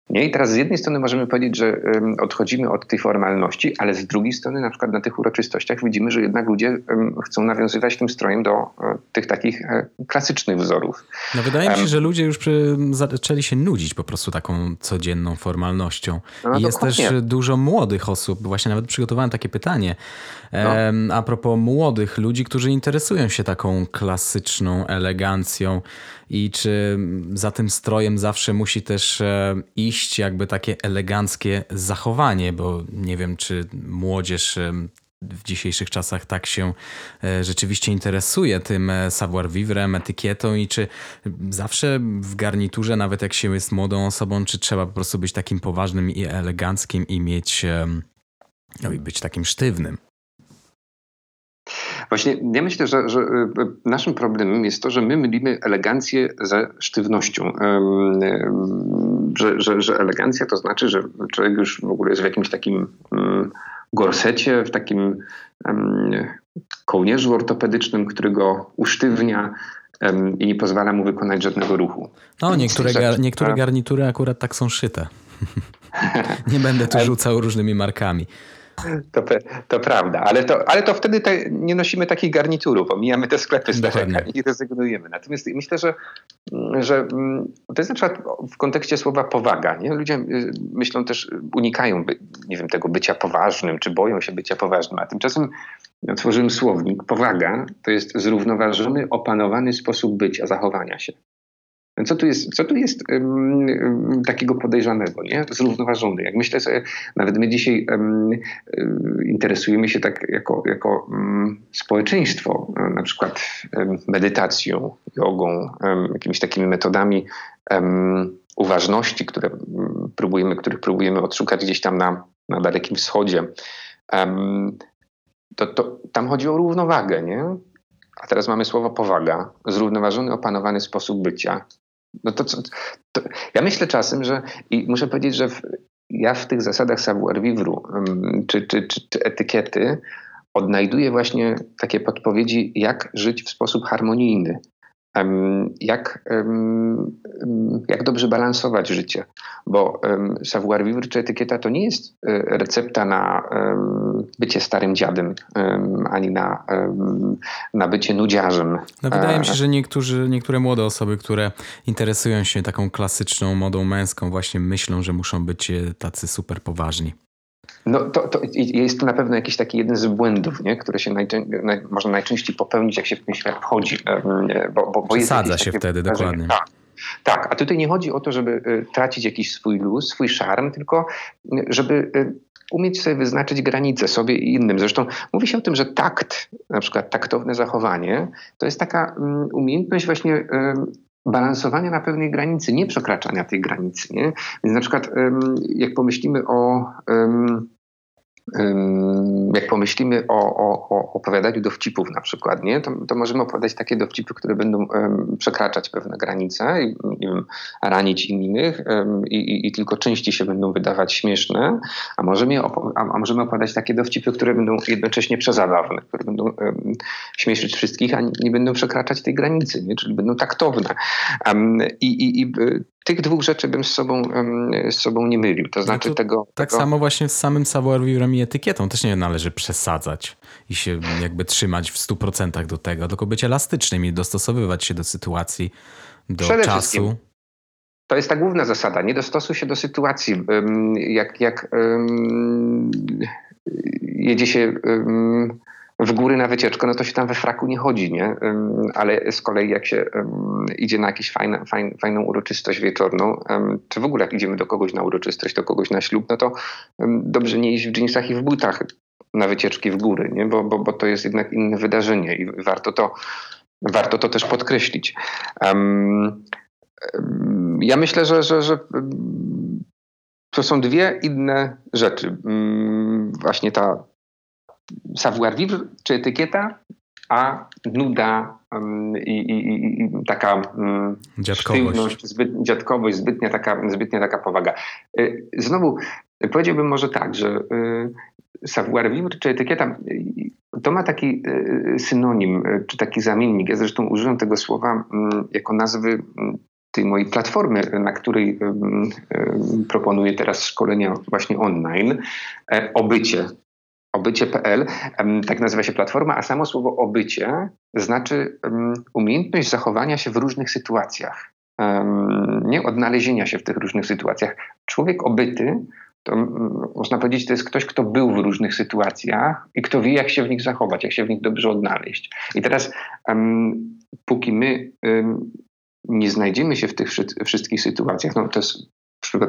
nie? I teraz z jednej strony możemy powiedzieć, że odchodzimy od tej formalności, ale z drugiej strony na przykład na tych uroczystościach widzimy, że jednak ludzie chcą nawiązywać tym strojem do um, tych takich e, klasycznych wzorów. No wydaje mi się, że ludzie już przy, zaczęli się nudzić po prostu taką codzienną formalnością. No, I jest też dużo młodych osób, właśnie nawet przygotowałem takie pytanie, no. a propos młodych ludzi, którzy interesują się taką klasyczną elegancją i czy za tym strojem zawsze musi też e, iść jakby takie eleganckie zachowanie, bo nie wiem, czy młodzież e, w dzisiejszych czasach tak się e, rzeczywiście interesuje tym savoir-vivre, etykietą i czy zawsze w garniturze, nawet jak się jest młodą osobą, czy trzeba po prostu być takim poważnym i eleganckim i mieć, no i być takim sztywnym? Właśnie ja myślę, że, że, y, naszym problemem jest to, że my mylimy elegancję ze sztywnością. Że, że, że elegancja to znaczy, że człowiek już w ogóle jest w jakimś takim gorsecie, w takim kołnierzu ortopedycznym, który go usztywnia, i nie pozwala mu wykonać żadnego ruchu. No, niektóre, gar, niektóre garnitury akurat tak są szyte. nie będę tu rzucał różnymi markami. To, to prawda, ale to, ale to wtedy te, nie nosimy takich garniturów, omijamy te sklepy z i rezygnujemy. Natomiast myślę, że, że mm, to jest na przykład w kontekście słowa powaga. Nie? Ludzie y, myślą też, unikają nie wiem, tego bycia poważnym, czy boją się bycia poważnym, a tymczasem otworzyłem słownik. Powaga to jest zrównoważony, opanowany sposób bycia, zachowania się. Co tu jest, co tu jest um, takiego podejrzanego, nie? zrównoważony? Jak myślę sobie, nawet my dzisiaj um, interesujemy się tak jako, jako um, społeczeństwo, na przykład medytacją, jogą, jakimiś takimi metodami uważności, które próbujemy, których próbujemy odszukać gdzieś tam na, na Dalekim Wschodzie. To, to, tam chodzi o równowagę, nie? A teraz mamy słowo powaga, zrównoważony, opanowany sposób bycia. No to, to, ja myślę czasem, że i muszę powiedzieć, że w, ja w tych zasadach savoir vivre czy, czy, czy, czy etykiety odnajduję właśnie takie podpowiedzi, jak żyć w sposób harmonijny jak, jak dobrze balansować życie. Bo savoir vivre czy etykieta to nie jest e, recepta na bycie starym dziadem, ani na, na bycie nudziarzem. No wydaje mi się, że niektórzy, niektóre młode osoby, które interesują się taką klasyczną modą męską, właśnie myślą, że muszą być e, tacy super poważni. No to, to jest to na pewno jakiś taki jeden z błędów, nie? które się najczę naj, można najczęściej popełnić, jak się w ten świat wchodzi. Bo, bo, bo Przesadza się wtedy, dokładnie. Tak. Tak, a tutaj nie chodzi o to, żeby y, tracić jakiś swój luz, swój szarm, tylko y, żeby y, umieć sobie wyznaczyć granice sobie i innym. Zresztą mówi się o tym, że takt, na przykład taktowne zachowanie, to jest taka mm, umiejętność właśnie balansowania na pewnej granicy, nie przekraczania tej granicy. Nie? Więc na przykład jak pomyślimy o jak pomyślimy o, o, o opowiadaniu dowcipów na przykład, nie? To, to możemy opowiadać takie dowcipy, które będą przekraczać pewne granice i wiem, ranić innych um, i, i, tylko części się będą wydawać śmieszne, a możemy, opo- a, a, możemy opowiadać takie dowcipy, które będą jednocześnie przezabawne, które będą um, śmieszyć wszystkich, a nie, nie, będą przekraczać tej granicy, nie? czyli będą taktowne. I, i, I tych dwóch rzeczy bym z sobą, z sobą nie mylił. To znaczy no to tego. Tak tego... samo właśnie z samym savoir vivre i etykietą też nie należy przesadzać i się jakby trzymać w 100% do tego, tylko być elastycznym i dostosowywać się do sytuacji, do Przede czasu. To jest ta główna zasada. Nie dostosuj się do sytuacji. Jak, jak um, jedzie się um, w góry na wycieczkę, no to się tam we fraku nie chodzi, nie? Ale z kolei jak się idzie na jakąś fajna, fajn, fajną uroczystość wieczorną, czy w ogóle jak idziemy do kogoś na uroczystość, do kogoś na ślub, no to dobrze nie iść w dżinsach i w butach na wycieczki w góry, nie? Bo, bo, bo to jest jednak inne wydarzenie i warto to, warto to też podkreślić. Ja myślę, że, że, że to są dwie inne rzeczy. Właśnie ta savoir vivre czy etykieta, a nuda i, i, i, taka dziadkowość. Zbyt, dziadkowość, zbytnia taka, zbytnia taka powaga. Y, znowu powiedziałbym może tak, że y, savoir vivre czy etykieta to ma taki synonim, czy taki zamiennik. Ja zresztą użyłem tego słowa jako nazwy tej mojej platformy, na której proponuję teraz szkolenia właśnie online, e, obycie obycie.pl, tak nazywa się platforma, a samo słowo obycie znaczy umiejętność zachowania się w różnych sytuacjach, nie odnalezienia się w tych różnych sytuacjach. Człowiek obyty to można powiedzieć, to jest ktoś, kto był w różnych sytuacjach i kto wie, jak się w nich zachować, jak się w nich dobrze odnaleźć. I teraz, póki my nie znajdziemy się w tych wszystkich sytuacjach, no to jest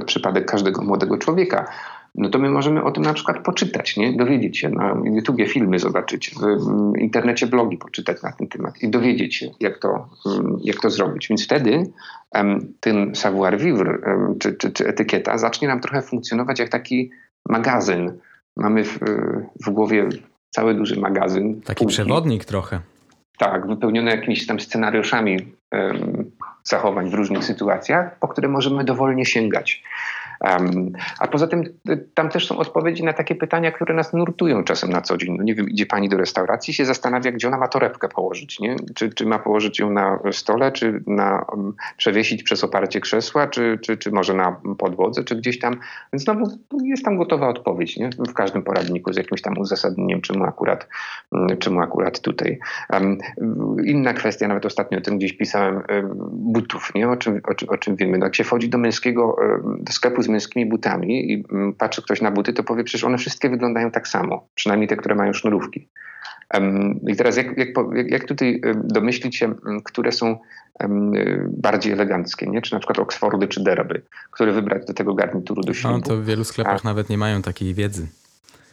przypadek każdego młodego człowieka, no to my możemy o tym na przykład poczytać, nie? dowiedzieć się, na YouTubie filmy zobaczyć, w internecie blogi poczytać na ten temat i dowiedzieć się, jak to, jak to zrobić. Więc wtedy ten savoir vivre czy, czy, czy etykieta zacznie nam trochę funkcjonować jak taki magazyn. Mamy w, w głowie cały duży magazyn. Taki półki. przewodnik trochę. Tak, wypełniony jakimiś tam scenariuszami um, zachowań w różnych sytuacjach, po które możemy dowolnie sięgać. A poza tym y, tam też są odpowiedzi na takie pytania, które nas nurtują czasem na co dzień. No nie wiem, idzie pani do restauracji się zastanawia, gdzie ona ma torebkę położyć, nie? Czy, czy ma położyć ją na stole, czy na, um, przewiesić przez oparcie krzesła, czy, czy, czy może na podłodze, czy gdzieś tam. Więc znowu jest tam gotowa odpowiedź, nie? W każdym poradniku z jakimś tam uzasadnieniem, czemu akurat, mm, czemu akurat tutaj. Inna kwestia, nawet ostatnio o tym gdzieś pisałem, butów, nie? O czym, o, o czym wiemy. No jak się wchodzi do męskiego, do sklepu z męskimi butami i mm, patrzy ktoś na buty, to powie, przecież one wszystkie wyglądają tak samo. Przynajmniej te, które mają sznurówki. I teraz jak, jak, jak tutaj domyślić się, które są bardziej eleganckie, nie? czy na przykład Oxfordy czy Derby, które wybrać do tego garnituru do ślubu. No to w wielu sklepach a, nawet nie mają takiej wiedzy.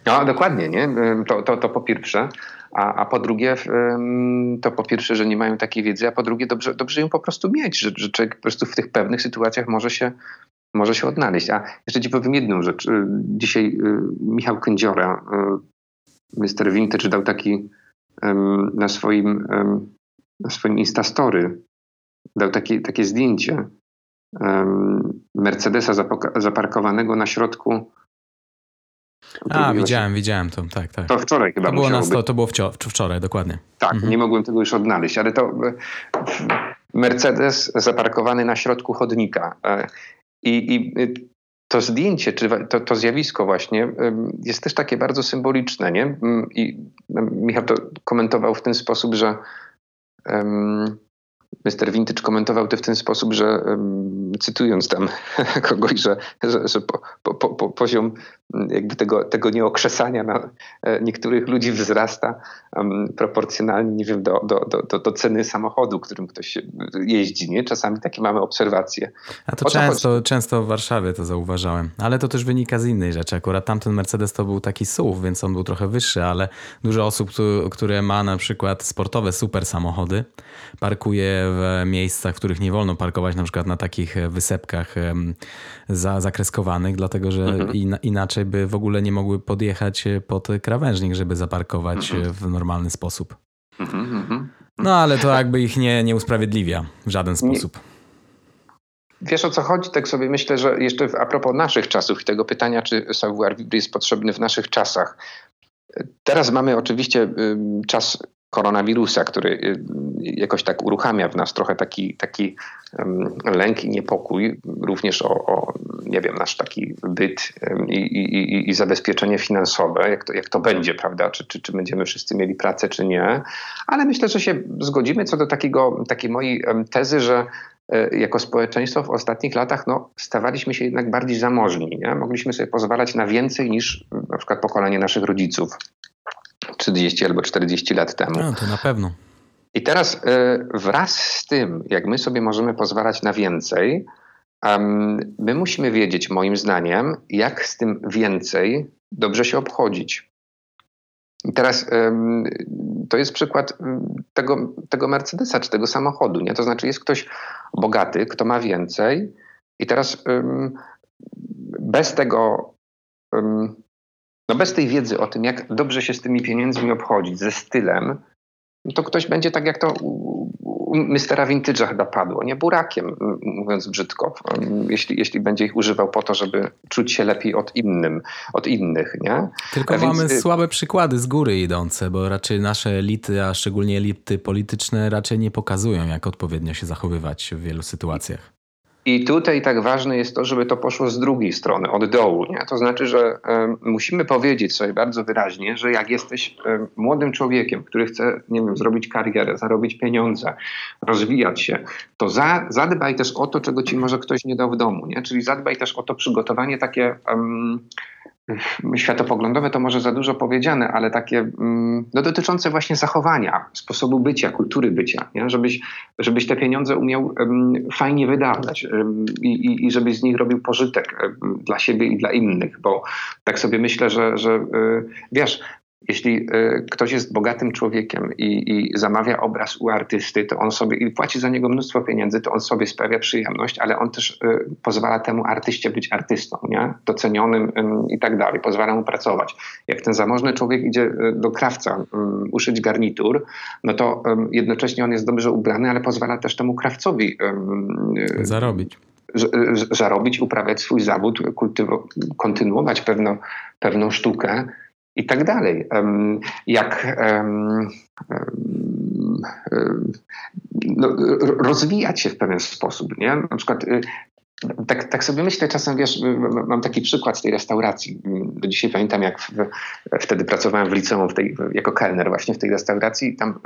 No dokładnie, nie? To, to, to po pierwsze. A, a po drugie, to po pierwsze, że nie mają takiej wiedzy, a po drugie, dobrze, dobrze ją po prostu mieć, że, że człowiek po prostu w tych pewnych sytuacjach może się, może się odnaleźć. A jeszcze ci powiem jedną rzecz. Y, dzisiaj y, Michał Kędziora, y, Mr. Vintage, dał taki na swoim, na swoim Instastory, dał takie, takie zdjęcie Mercedesa zaparkowanego na środku a, widziałem, widziałem to, tak, tak. To wczoraj chyba to było, na sto, to było wczoraj, dokładnie. Tak, mhm. nie mogłem tego już odnaleźć, ale to Mercedes zaparkowany na środku chodnika. I, i y, to zdjęcie, czy to, to zjawisko właśnie jest też takie bardzo symboliczne, nie? Mm, I no, Michał to komentował w ten sposób, że um, Mr. Vintage komentował to w ten sposób, że cytując tam kogoś, że, że, że po, po, po, poziom jakby tego, tego nieokrzesania na e, niektórych ludzi wzrasta proporcjonalnie, nie wiem, do, do, do, do, ceny samochodu, którym ktoś jeździ. Nie? Czasami takie mamy obserwacje. A to często, często w Warszawie to zauważałem. Ale to też wynika z innej rzeczy. Akurat tamten Mercedes to był taki SUV, więc on był trochę wyższy, ale dużo osób, które ma na przykład sportowe super samochody, parkuje w miejscach, w których nie wolno parkować, na przykład na takich wysepkach za, zakreskowanych, dlatego że mhm. in, inaczej by w ogóle nie mogły podjechać pod krawężnik, żeby zaparkować mhm. w normalny sposób. Mhm, mhm. No ale to jakby ich nie, nie usprawiedliwia w żaden sposób. Wiesz o co chodzi? Tak sobie myślę, że jeszcze a propos naszych czasów i tego pytania, czy savoir vivre jest potrzebny w naszych czasach. Teraz mamy oczywiście czas koronawirusa, który y, jakoś tak uruchamia w nas trochę taki, taki lęk i niepokój, również o, o nie wiem, nasz taki byt i, i, i, zabezpieczenie finansowe, jak to, jak to będzie, prawda, czy, czy, czy będziemy wszyscy mieli pracę, czy nie, ale myślę, że się zgodzimy co do takiego, takiej mojej tezy, że e, jako społeczeństwo w ostatnich latach no, stawaliśmy się jednak bardziej zamożni. Nie? Mogliśmy sobie pozwalać na więcej niż na przykład pokolenie naszych rodziców. 30 albo 40 lat temu. No, to na pewno. I teraz e, wraz z tym, jak my sobie możemy pozwalać na więcej, my musimy wiedzieć, moim zdaniem, jak z tym więcej dobrze się obchodzić. I teraz to jest przykład tego, tego Mercedesa czy tego samochodu. Nie? To znaczy, jest ktoś bogaty, kto ma więcej, i teraz bez tego no bez tej wiedzy o tym, jak dobrze się z tymi pieniędzmi obchodzić, ze stylem, to ktoś będzie tak jak to u Mistera Vintage'a chyba padło, nie? Burakiem, mówiąc brzydko, jeśli, jeśli będzie ich używał po to, żeby czuć się lepiej od innym, od innych, nie? Tylko a mamy więc... słabe przykłady z góry idące, bo raczej nasze elity, a szczególnie elity polityczne raczej nie pokazują, jak odpowiednio się zachowywać w wielu sytuacjach. I tutaj tak ważne jest to, żeby to poszło z drugiej strony, od dołu. Nie? To znaczy, że musimy powiedzieć sobie bardzo wyraźnie, że jak jesteś młodym człowiekiem, który chce, nie wiem, zrobić karierę, zarobić pieniądze, rozwijać się, to za, zadbaj też o to, czego ci może ktoś nie dał w domu. Nie? Czyli zadbaj też o to przygotowanie takie. Światopoglądowe to może za dużo powiedziane, ale takie mm, no, dotyczące właśnie zachowania, sposobu bycia, kultury bycia, nie? Żebyś, żebyś te pieniądze umiał um, fajnie wydawać um, i, i, żebyś z nich robił pożytek um, dla siebie i dla innych, bo tak sobie myślę, że, że y, wiesz, jeśli y, ktoś jest bogatym człowiekiem i, i, zamawia obraz u artysty, to on sobie i płaci za niego mnóstwo pieniędzy, to on sobie sprawia przyjemność, ale on też y, pozwala temu artyście być artystą, nie? docenionym i tak dalej, pozwala mu pracować. Jak ten zamożny człowiek idzie y, do krawca uszyć garnitur, no to jednocześnie on jest dobrze ubrany, ale pozwala też temu krawcowi zarobić zarobić, uprawiać swój zawód, kontynuować pewną, pewną sztukę i tak dalej. Jak no, rozwijać się w pewien sposób. Nie? Na przykład y, tak, tak sobie myślę czasem, wiesz, mam taki przykład z tej restauracji. Do dzisiaj pamiętam, jak w, wtedy pracowałem w liceum w tej, jako kelner właśnie w tej restauracji. Tam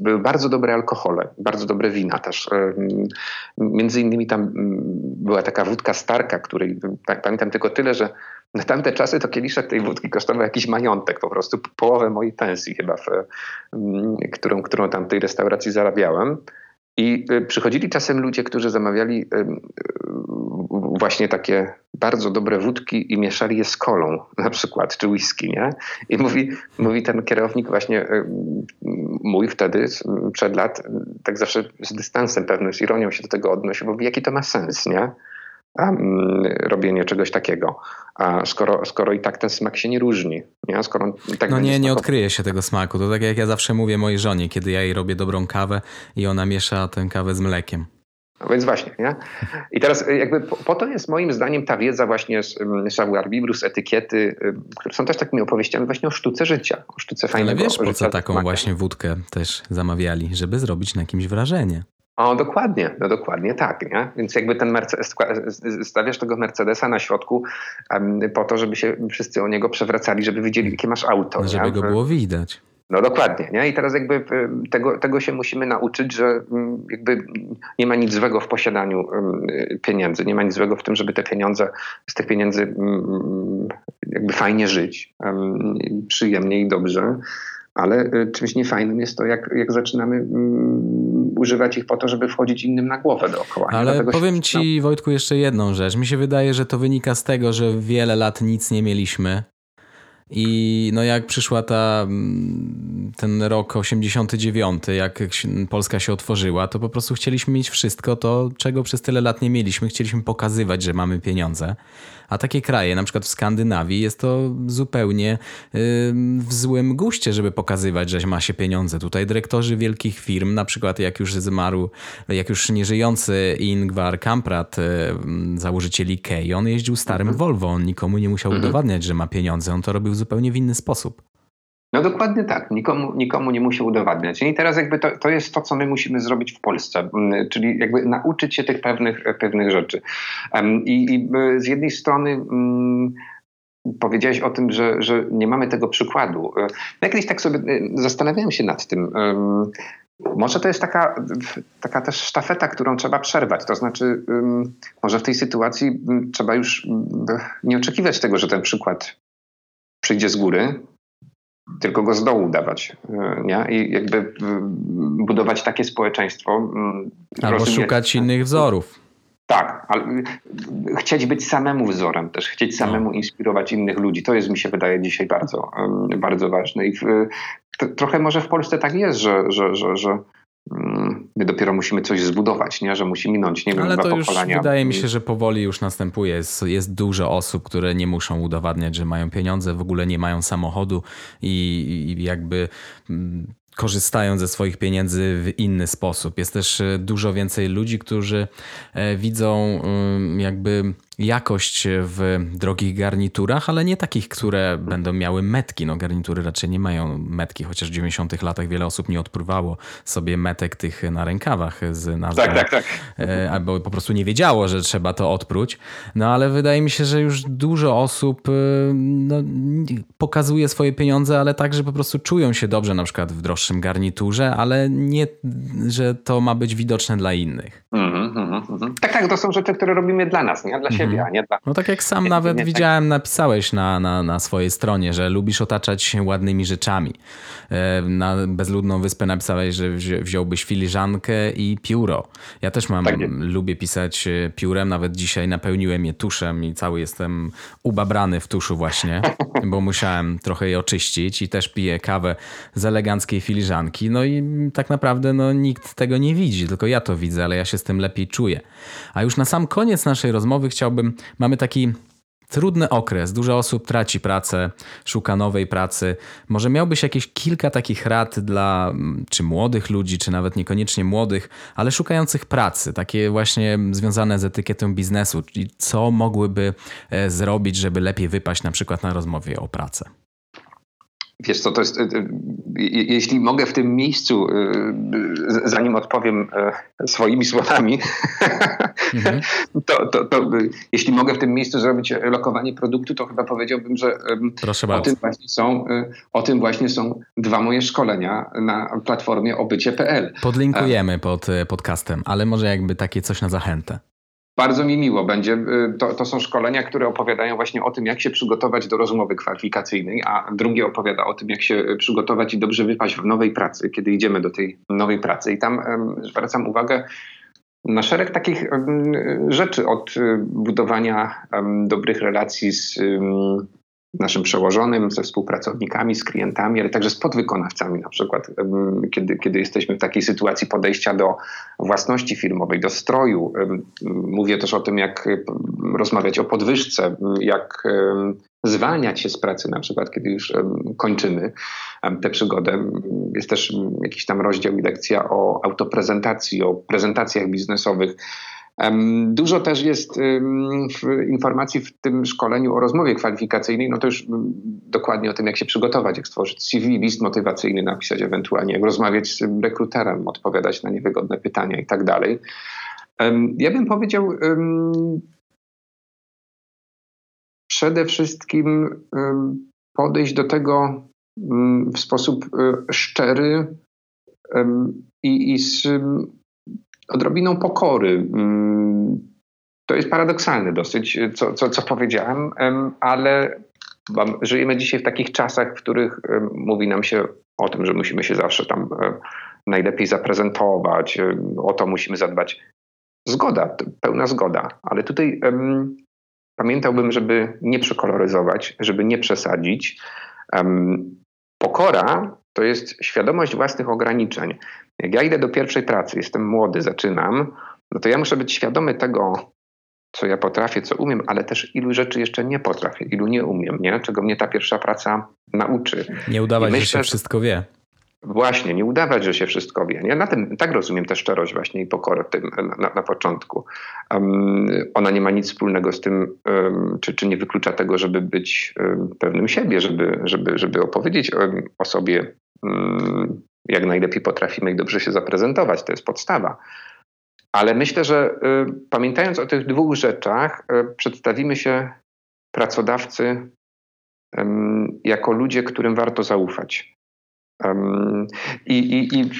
były bardzo dobre alkohole, bardzo dobre wina też. Między innymi tam była taka wódka Starka, której pamiętam tylko tyle, że na tamte czasy to kieliszek tej wódki kosztował jakiś majątek, po prostu połowę mojej pensji chyba, w, którą, którą tam w tej restauracji zarabiałem. I y, przychodzili czasem ludzie, którzy zamawiali y, właśnie takie bardzo dobre wódki i mieszali je z kolą na przykład, czy whisky, nie? I mówi, mówi ten kierownik właśnie y, mój wtedy, przed lat, tak zawsze z dystansem pewnym, z ironią się do tego odnosił, mówi, jaki to ma sens, nie? Mm, robienie czegoś takiego. Skoro, skoro i tak ten smak się nie różni. Nie? Skoro tak no nie, nie odkryje się tego smaku. To tak jak ja zawsze mówię mojej żonie, kiedy ja jej robię dobrą kawę i ona miesza tę kawę z mlekiem. No więc właśnie, nie? I teraz jakby po, po, to jest moim zdaniem ta wiedza właśnie z savoir vivre, z etykiety, które są też takimi opowieściami właśnie o sztuce życia, o sztuce fajnego Ale wiesz, po co taką właśnie wódkę też zamawiali? Żeby zrobić na kimś wrażenie. O, dokładnie, no dokładnie tak, nie? Więc jakby ten Mercedes, stawiasz tego Mercedesa na środku um, po to, żeby się wszyscy o niego przewracali, żeby widzieli, jakie masz auto. No, żeby nie? go było widać. No dokładnie, nie? I teraz jakby tego, tego się musimy nauczyć, że mm, jakby nie ma nic złego w posiadaniu pieniędzy, nie ma nic złego w tym, żeby te pieniądze, z tych pieniędzy mm, jakby fajnie żyć, przyjemnie i dobrze ale y, czymś niefajnym jest to, jak, jak zaczynamy um, używać ich po to, żeby wchodzić innym na głowę dookoła. Ale Dlatego powiem się... ci, Wojtku, jeszcze jedną rzecz. Mi się wydaje, że to wynika z tego, że wiele lat nic nie mieliśmy. I no jak przyszła ta, mm, ten rok 89, jak Polska się otworzyła, to po prostu chcieliśmy mieć wszystko to, czego przez tyle lat nie mieliśmy. Chcieliśmy pokazywać, że mamy pieniądze. A takie kraje, na przykład w Skandynawii, jest to zupełnie w złym guście, żeby pokazywać, że ma się pieniądze. Tutaj dyrektorzy wielkich firm, na przykład jak już zmarł, jak już nieżyjący Ingvar Kamprad, założyciel Ikei, on jeździł starym mhm. Volvo, on nikomu nie musiał mhm. udowadniać, że ma pieniądze, on to robił zupełnie w inny sposób. No dokładnie tak, nikomu, nikomu nie musi udowadniać. I teraz jakby to, to jest to, co my musimy zrobić w Polsce, mm, czyli jakby nauczyć się tych pewnych, pewnych rzeczy. I, i z jednej strony mm, powiedziałeś o tym, że, że nie mamy tego przykładu. Ja no kiedyś tak sobie y, zastanawiałem się nad tym. Może to jest taka, taka też sztafeta, którą trzeba przerwać. To znaczy, może w tej sytuacji trzeba już nie oczekiwać tego, że ten przykład przyjdzie z góry, tylko go z dołu dawać. E, nie? I jakby budować takie społeczeństwo. Albo szukać innych wzorów. Tak, ale chcieć być samemu wzorem też, chcieć no. samemu inspirować innych ludzi. To jest, mi się wydaje, dzisiaj bardzo, bardzo ważne. I w, trochę może w Polsce tak jest, że, że, że, że Mm, my dopiero musimy coś zbudować, nie? że musi minąć, nie wiem, Ale to już wydaje mi się, że powoli już następuje. Jest, jest dużo osób, które nie muszą udowadniać, że mają pieniądze, w ogóle nie mają samochodu i, i jakby mm, korzystają ze swoich pieniędzy w inny sposób. Jest też e, dużo więcej ludzi, którzy e, widzą jakby jakość w drogich garniturach, ale nie takich, które będą miały metki. No garnitury raczej nie mają metki, chociaż w 90 latach wiele osób nie odpływało sobie metek tych na rękawach z nazwą. Tak, tak, tak. E, albo po prostu nie wiedziało, że trzeba to odpróć. No ale wydaje mi się, że już dużo osób e, no, pokazuje swoje pieniądze, ale tak, że po prostu czują się dobrze na przykład w droższym garniturze, ale nie, że to ma być widoczne dla innych. Mm -hmm, mm -hmm. Tak, tak, to są rzeczy, które robimy dla nas, nie dla siebie siebie, a nie dla... No tak jak sam nie, nawet nie, widziałem, tak. napisałeś na, na, na swojej stronie, że lubisz otaczać się ładnymi rzeczami. E, na bezludną wyspę napisałeś, że wziąłbyś filiżankę i pióro. Ja też mam, tak lubię pisać e, piórem, nawet dzisiaj napełniłem je tuszem i cały jestem ubabrany w tuszu właśnie, bo musiałem trochę je oczyścić i też piję kawę z eleganckiej filiżanki. No i tak naprawdę no, nikt tego nie widzi, tylko ja to widzę, ale ja się z tym lepiej czuję. A już na sam koniec naszej rozmowy chciałbym, mamy taki trudny okres. Dużo osób traci pracę, szuka nowej pracy. Może miałbyś jakieś kilka takich rad dla czy młodych ludzi, czy nawet niekoniecznie młodych, ale szukających pracy, takie właśnie związane z etykietą biznesu, czyli co mogłyby e, zrobić, żeby lepiej wypaść na przykład na rozmowie o pracę? Wiesz co, to jest, e, e, jeśli mogę w tym miejscu, e, zanim odpowiem swoimi słowami, mhm. to, to, to, jeśli mogę w tym miejscu zrobić lokowanie produktu, to chyba powiedziałbym, że Proszę o, tym właśnie są, o tym właśnie są dwa moje szkolenia na platformie obycie.pl. Podlinkujemy pod podcastem, ale może jakby takie coś na zachętę. Bardzo mi miło będzie. Y, to, to, są szkolenia, które opowiadają właśnie o tym, jak się przygotować do rozmowy kwalifikacyjnej, a drugie opowiada o tym, jak się y, przygotować i dobrze wypaść w nowej pracy, kiedy idziemy do tej nowej pracy. I tam zwracam uwagę na szereg takich rzeczy, od y, budowania dobrych relacji z naszym przełożonym, ze współpracownikami, z klientami, ale także z podwykonawcami, na przykład, kiedy, kiedy jesteśmy w takiej sytuacji podejścia do własności firmowej, do stroju. Mówię też o tym, jak rozmawiać o podwyżce, jak zwalniać się z pracy, na przykład, kiedy już kończymy tę przygodę. Jest też jakiś tam rozdział i lekcja o autoprezentacji, o prezentacjach biznesowych. Dużo też jest informacji w tym szkoleniu o rozmowie kwalifikacyjnej, no to już dokładnie o tym, jak się przygotować, jak stworzyć CV, list motywacyjny napisać ewentualnie, jak rozmawiać z rekruterem, odpowiadać na niewygodne pytania i tak dalej. Ja bym powiedział przede wszystkim podejść do tego w sposób e, szczery i, i z odrobiną pokory. Mm, to jest paradoksalne dosyć, co, co, co powiedziałem, ale żyjemy dzisiaj w takich czasach, w których mówi nam się o tym, że musimy się zawsze tam najlepiej zaprezentować, o to musimy zadbać. Zgoda, pełna zgoda, ale tutaj um, pamiętałbym, żeby nie przekoloryzować, żeby nie przesadzić. Um, pokora to jest świadomość własnych ograniczeń. Jak ja idę do pierwszej pracy, jestem młody, zaczynam, no to ja muszę być świadomy tego, co ja potrafię, co umiem, ale też ilu rzeczy jeszcze nie potrafię, ilu nie umiem, nie? czego mnie ta pierwsza praca nauczy. Nie udawać, myślę, że się wszystko wie. Właśnie, nie udawać, że się wszystko wie. Nie? Na tym, tak rozumiem tę szczerość właśnie i pokorę tym, na, na początku. Um, ona nie ma nic wspólnego z tym, um, czy, czy nie wyklucza tego, żeby być um, pewnym siebie, żeby, żeby, żeby opowiedzieć o sobie mm, jak najlepiej potrafimy i dobrze się zaprezentować. To jest podstawa. Ale myślę, że y, pamiętając o tych dwóch rzeczach, y, przedstawimy się pracodawcy jako ludzie, którym warto zaufać. I, i, i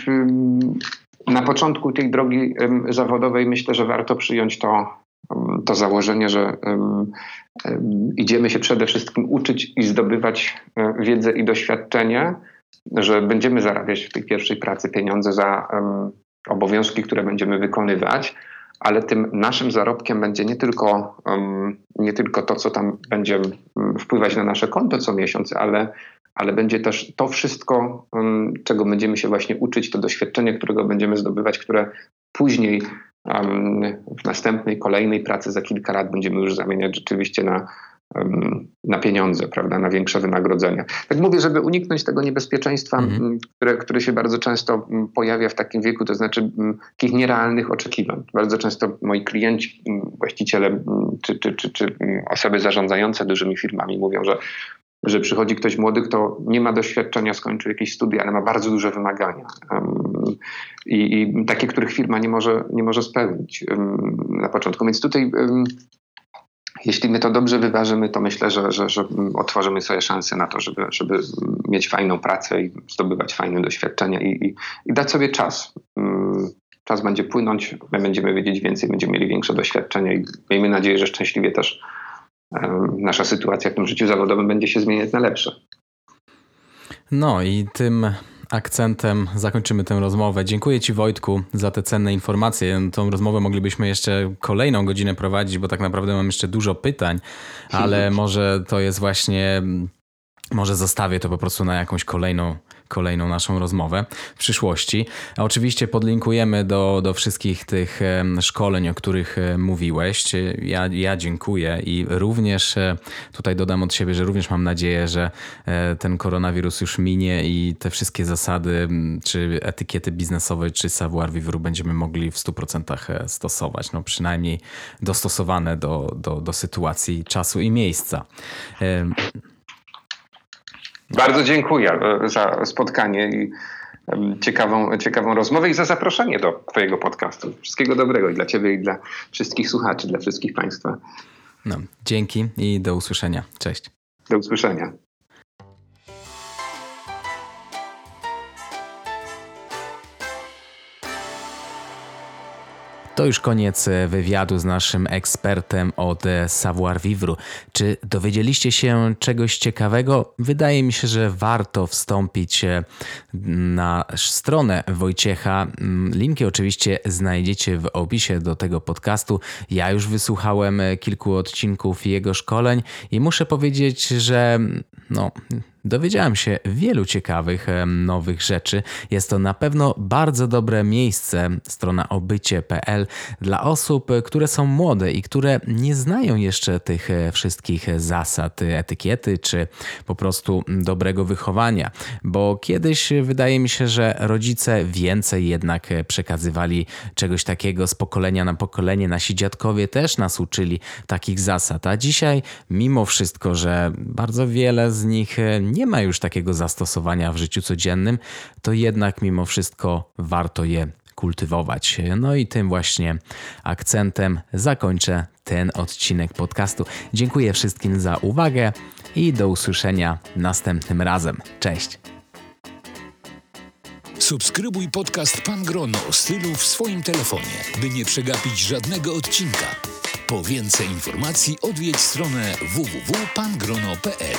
na początku tej drogi zawodowej myślę, że warto przyjąć to, to założenie, że idziemy się przede wszystkim uczyć i zdobywać e, wiedzę i doświadczenie że będziemy zarabiać w tej pierwszej pracy pieniądze za obowiązki, które będziemy wykonywać, ale tym naszym zarobkiem będzie nie tylko, nie tylko to, co tam będzie wpływać na nasze konto co miesiąc, ale, ale będzie też to wszystko, czego będziemy się właśnie uczyć, to doświadczenie, którego będziemy zdobywać, które później w następnej, kolejnej pracy za kilka lat będziemy już zamieniać rzeczywiście na na pieniądze, prawda, na większe wynagrodzenia. Tak mówię, żeby uniknąć tego niebezpieczeństwa, mhm. które, które się bardzo często pojawia w takim wieku, to znaczy takich nierealnych oczekiwań. Bardzo często moi klienci, właściciele czy, czy, czy, czy osoby zarządzające dużymi firmami mówią, że że przychodzi ktoś młody, kto nie ma doświadczenia, skończył jakieś studia, ale ma bardzo duże wymagania i, i, takie, których firma nie może, nie może spełnić na początku. Więc tutaj jeśli my to dobrze wyważymy, to myślę, że, że, że otworzymy sobie szansę na to, żeby, żeby mieć fajną pracę i zdobywać fajne doświadczenia i, i, i dać sobie czas. Czas będzie płynąć, my będziemy wiedzieć więcej, będziemy mieli większe doświadczenia i miejmy nadzieję, że szczęśliwie też nasza sytuacja w tym życiu zawodowym będzie się zmieniać na lepsze. No i tym akcentem zakończymy tę rozmowę. Dziękuję Ci Wojtku za te cenne informacje. Tą rozmowę moglibyśmy jeszcze kolejną godzinę prowadzić, bo tak naprawdę mam jeszcze dużo pytań, ale może to jest właśnie, może zostawię to po prostu na jakąś kolejną kolejną naszą rozmowę w przyszłości. A oczywiście podlinkujemy do, do wszystkich tych szkoleń, o których mówiłeś. Ja, ja dziękuję i również tutaj dodam od siebie, że również mam nadzieję, że ten koronawirus już minie i te wszystkie zasady, czy etykiety biznesowe, czy savoir vivre będziemy mogli w 100% stosować. No przynajmniej dostosowane do, do, do sytuacji, czasu i miejsca. Bardzo dziękuję e, za spotkanie i ciekawą, ciekawą rozmowę i za zaproszenie do Twojego podcastu. Wszystkiego dobrego i dla Ciebie, i dla wszystkich słuchaczy, dla wszystkich Państwa. No, dzięki i do usłyszenia. Cześć. Do usłyszenia. To już koniec e, wywiadu z naszym ekspertem od e, Savoir Vivre. Czy dowiedzieliście się czegoś ciekawego? Wydaje mi się, że warto wstąpić e, na stronę Wojciecha. Mm, linki oczywiście znajdziecie w opisie do tego podcastu. Ja już wysłuchałem kilku odcinków jego szkoleń i muszę powiedzieć, że no, Dowiedziałem się wielu ciekawych, nowych rzeczy. Jest to na pewno bardzo dobre miejsce, strona obycie.pl, dla osób, które są młode i które nie znają jeszcze tych e, wszystkich zasad, etykiety czy po prostu dobrego wychowania. Bo kiedyś wydaje mi się, że rodzice więcej jednak przekazywali czegoś takiego z pokolenia na pokolenie. Nasi dziadkowie też nas uczyli takich zasad, a dzisiaj, mimo wszystko, że bardzo wiele z nich e, nie ma już takiego zastosowania w życiu codziennym, to jednak mimo wszystko warto je kultywować. No i tym właśnie akcentem zakończę ten odcinek podcastu. Dziękuję wszystkim za uwagę i do usłyszenia następnym razem. Cześć. Subskrybuj podcast Pan Grono stylu w swoim telefonie, by nie przegapić żadnego odcinka. Po więcej informacji odwiedź stronę www.pangrono.pl.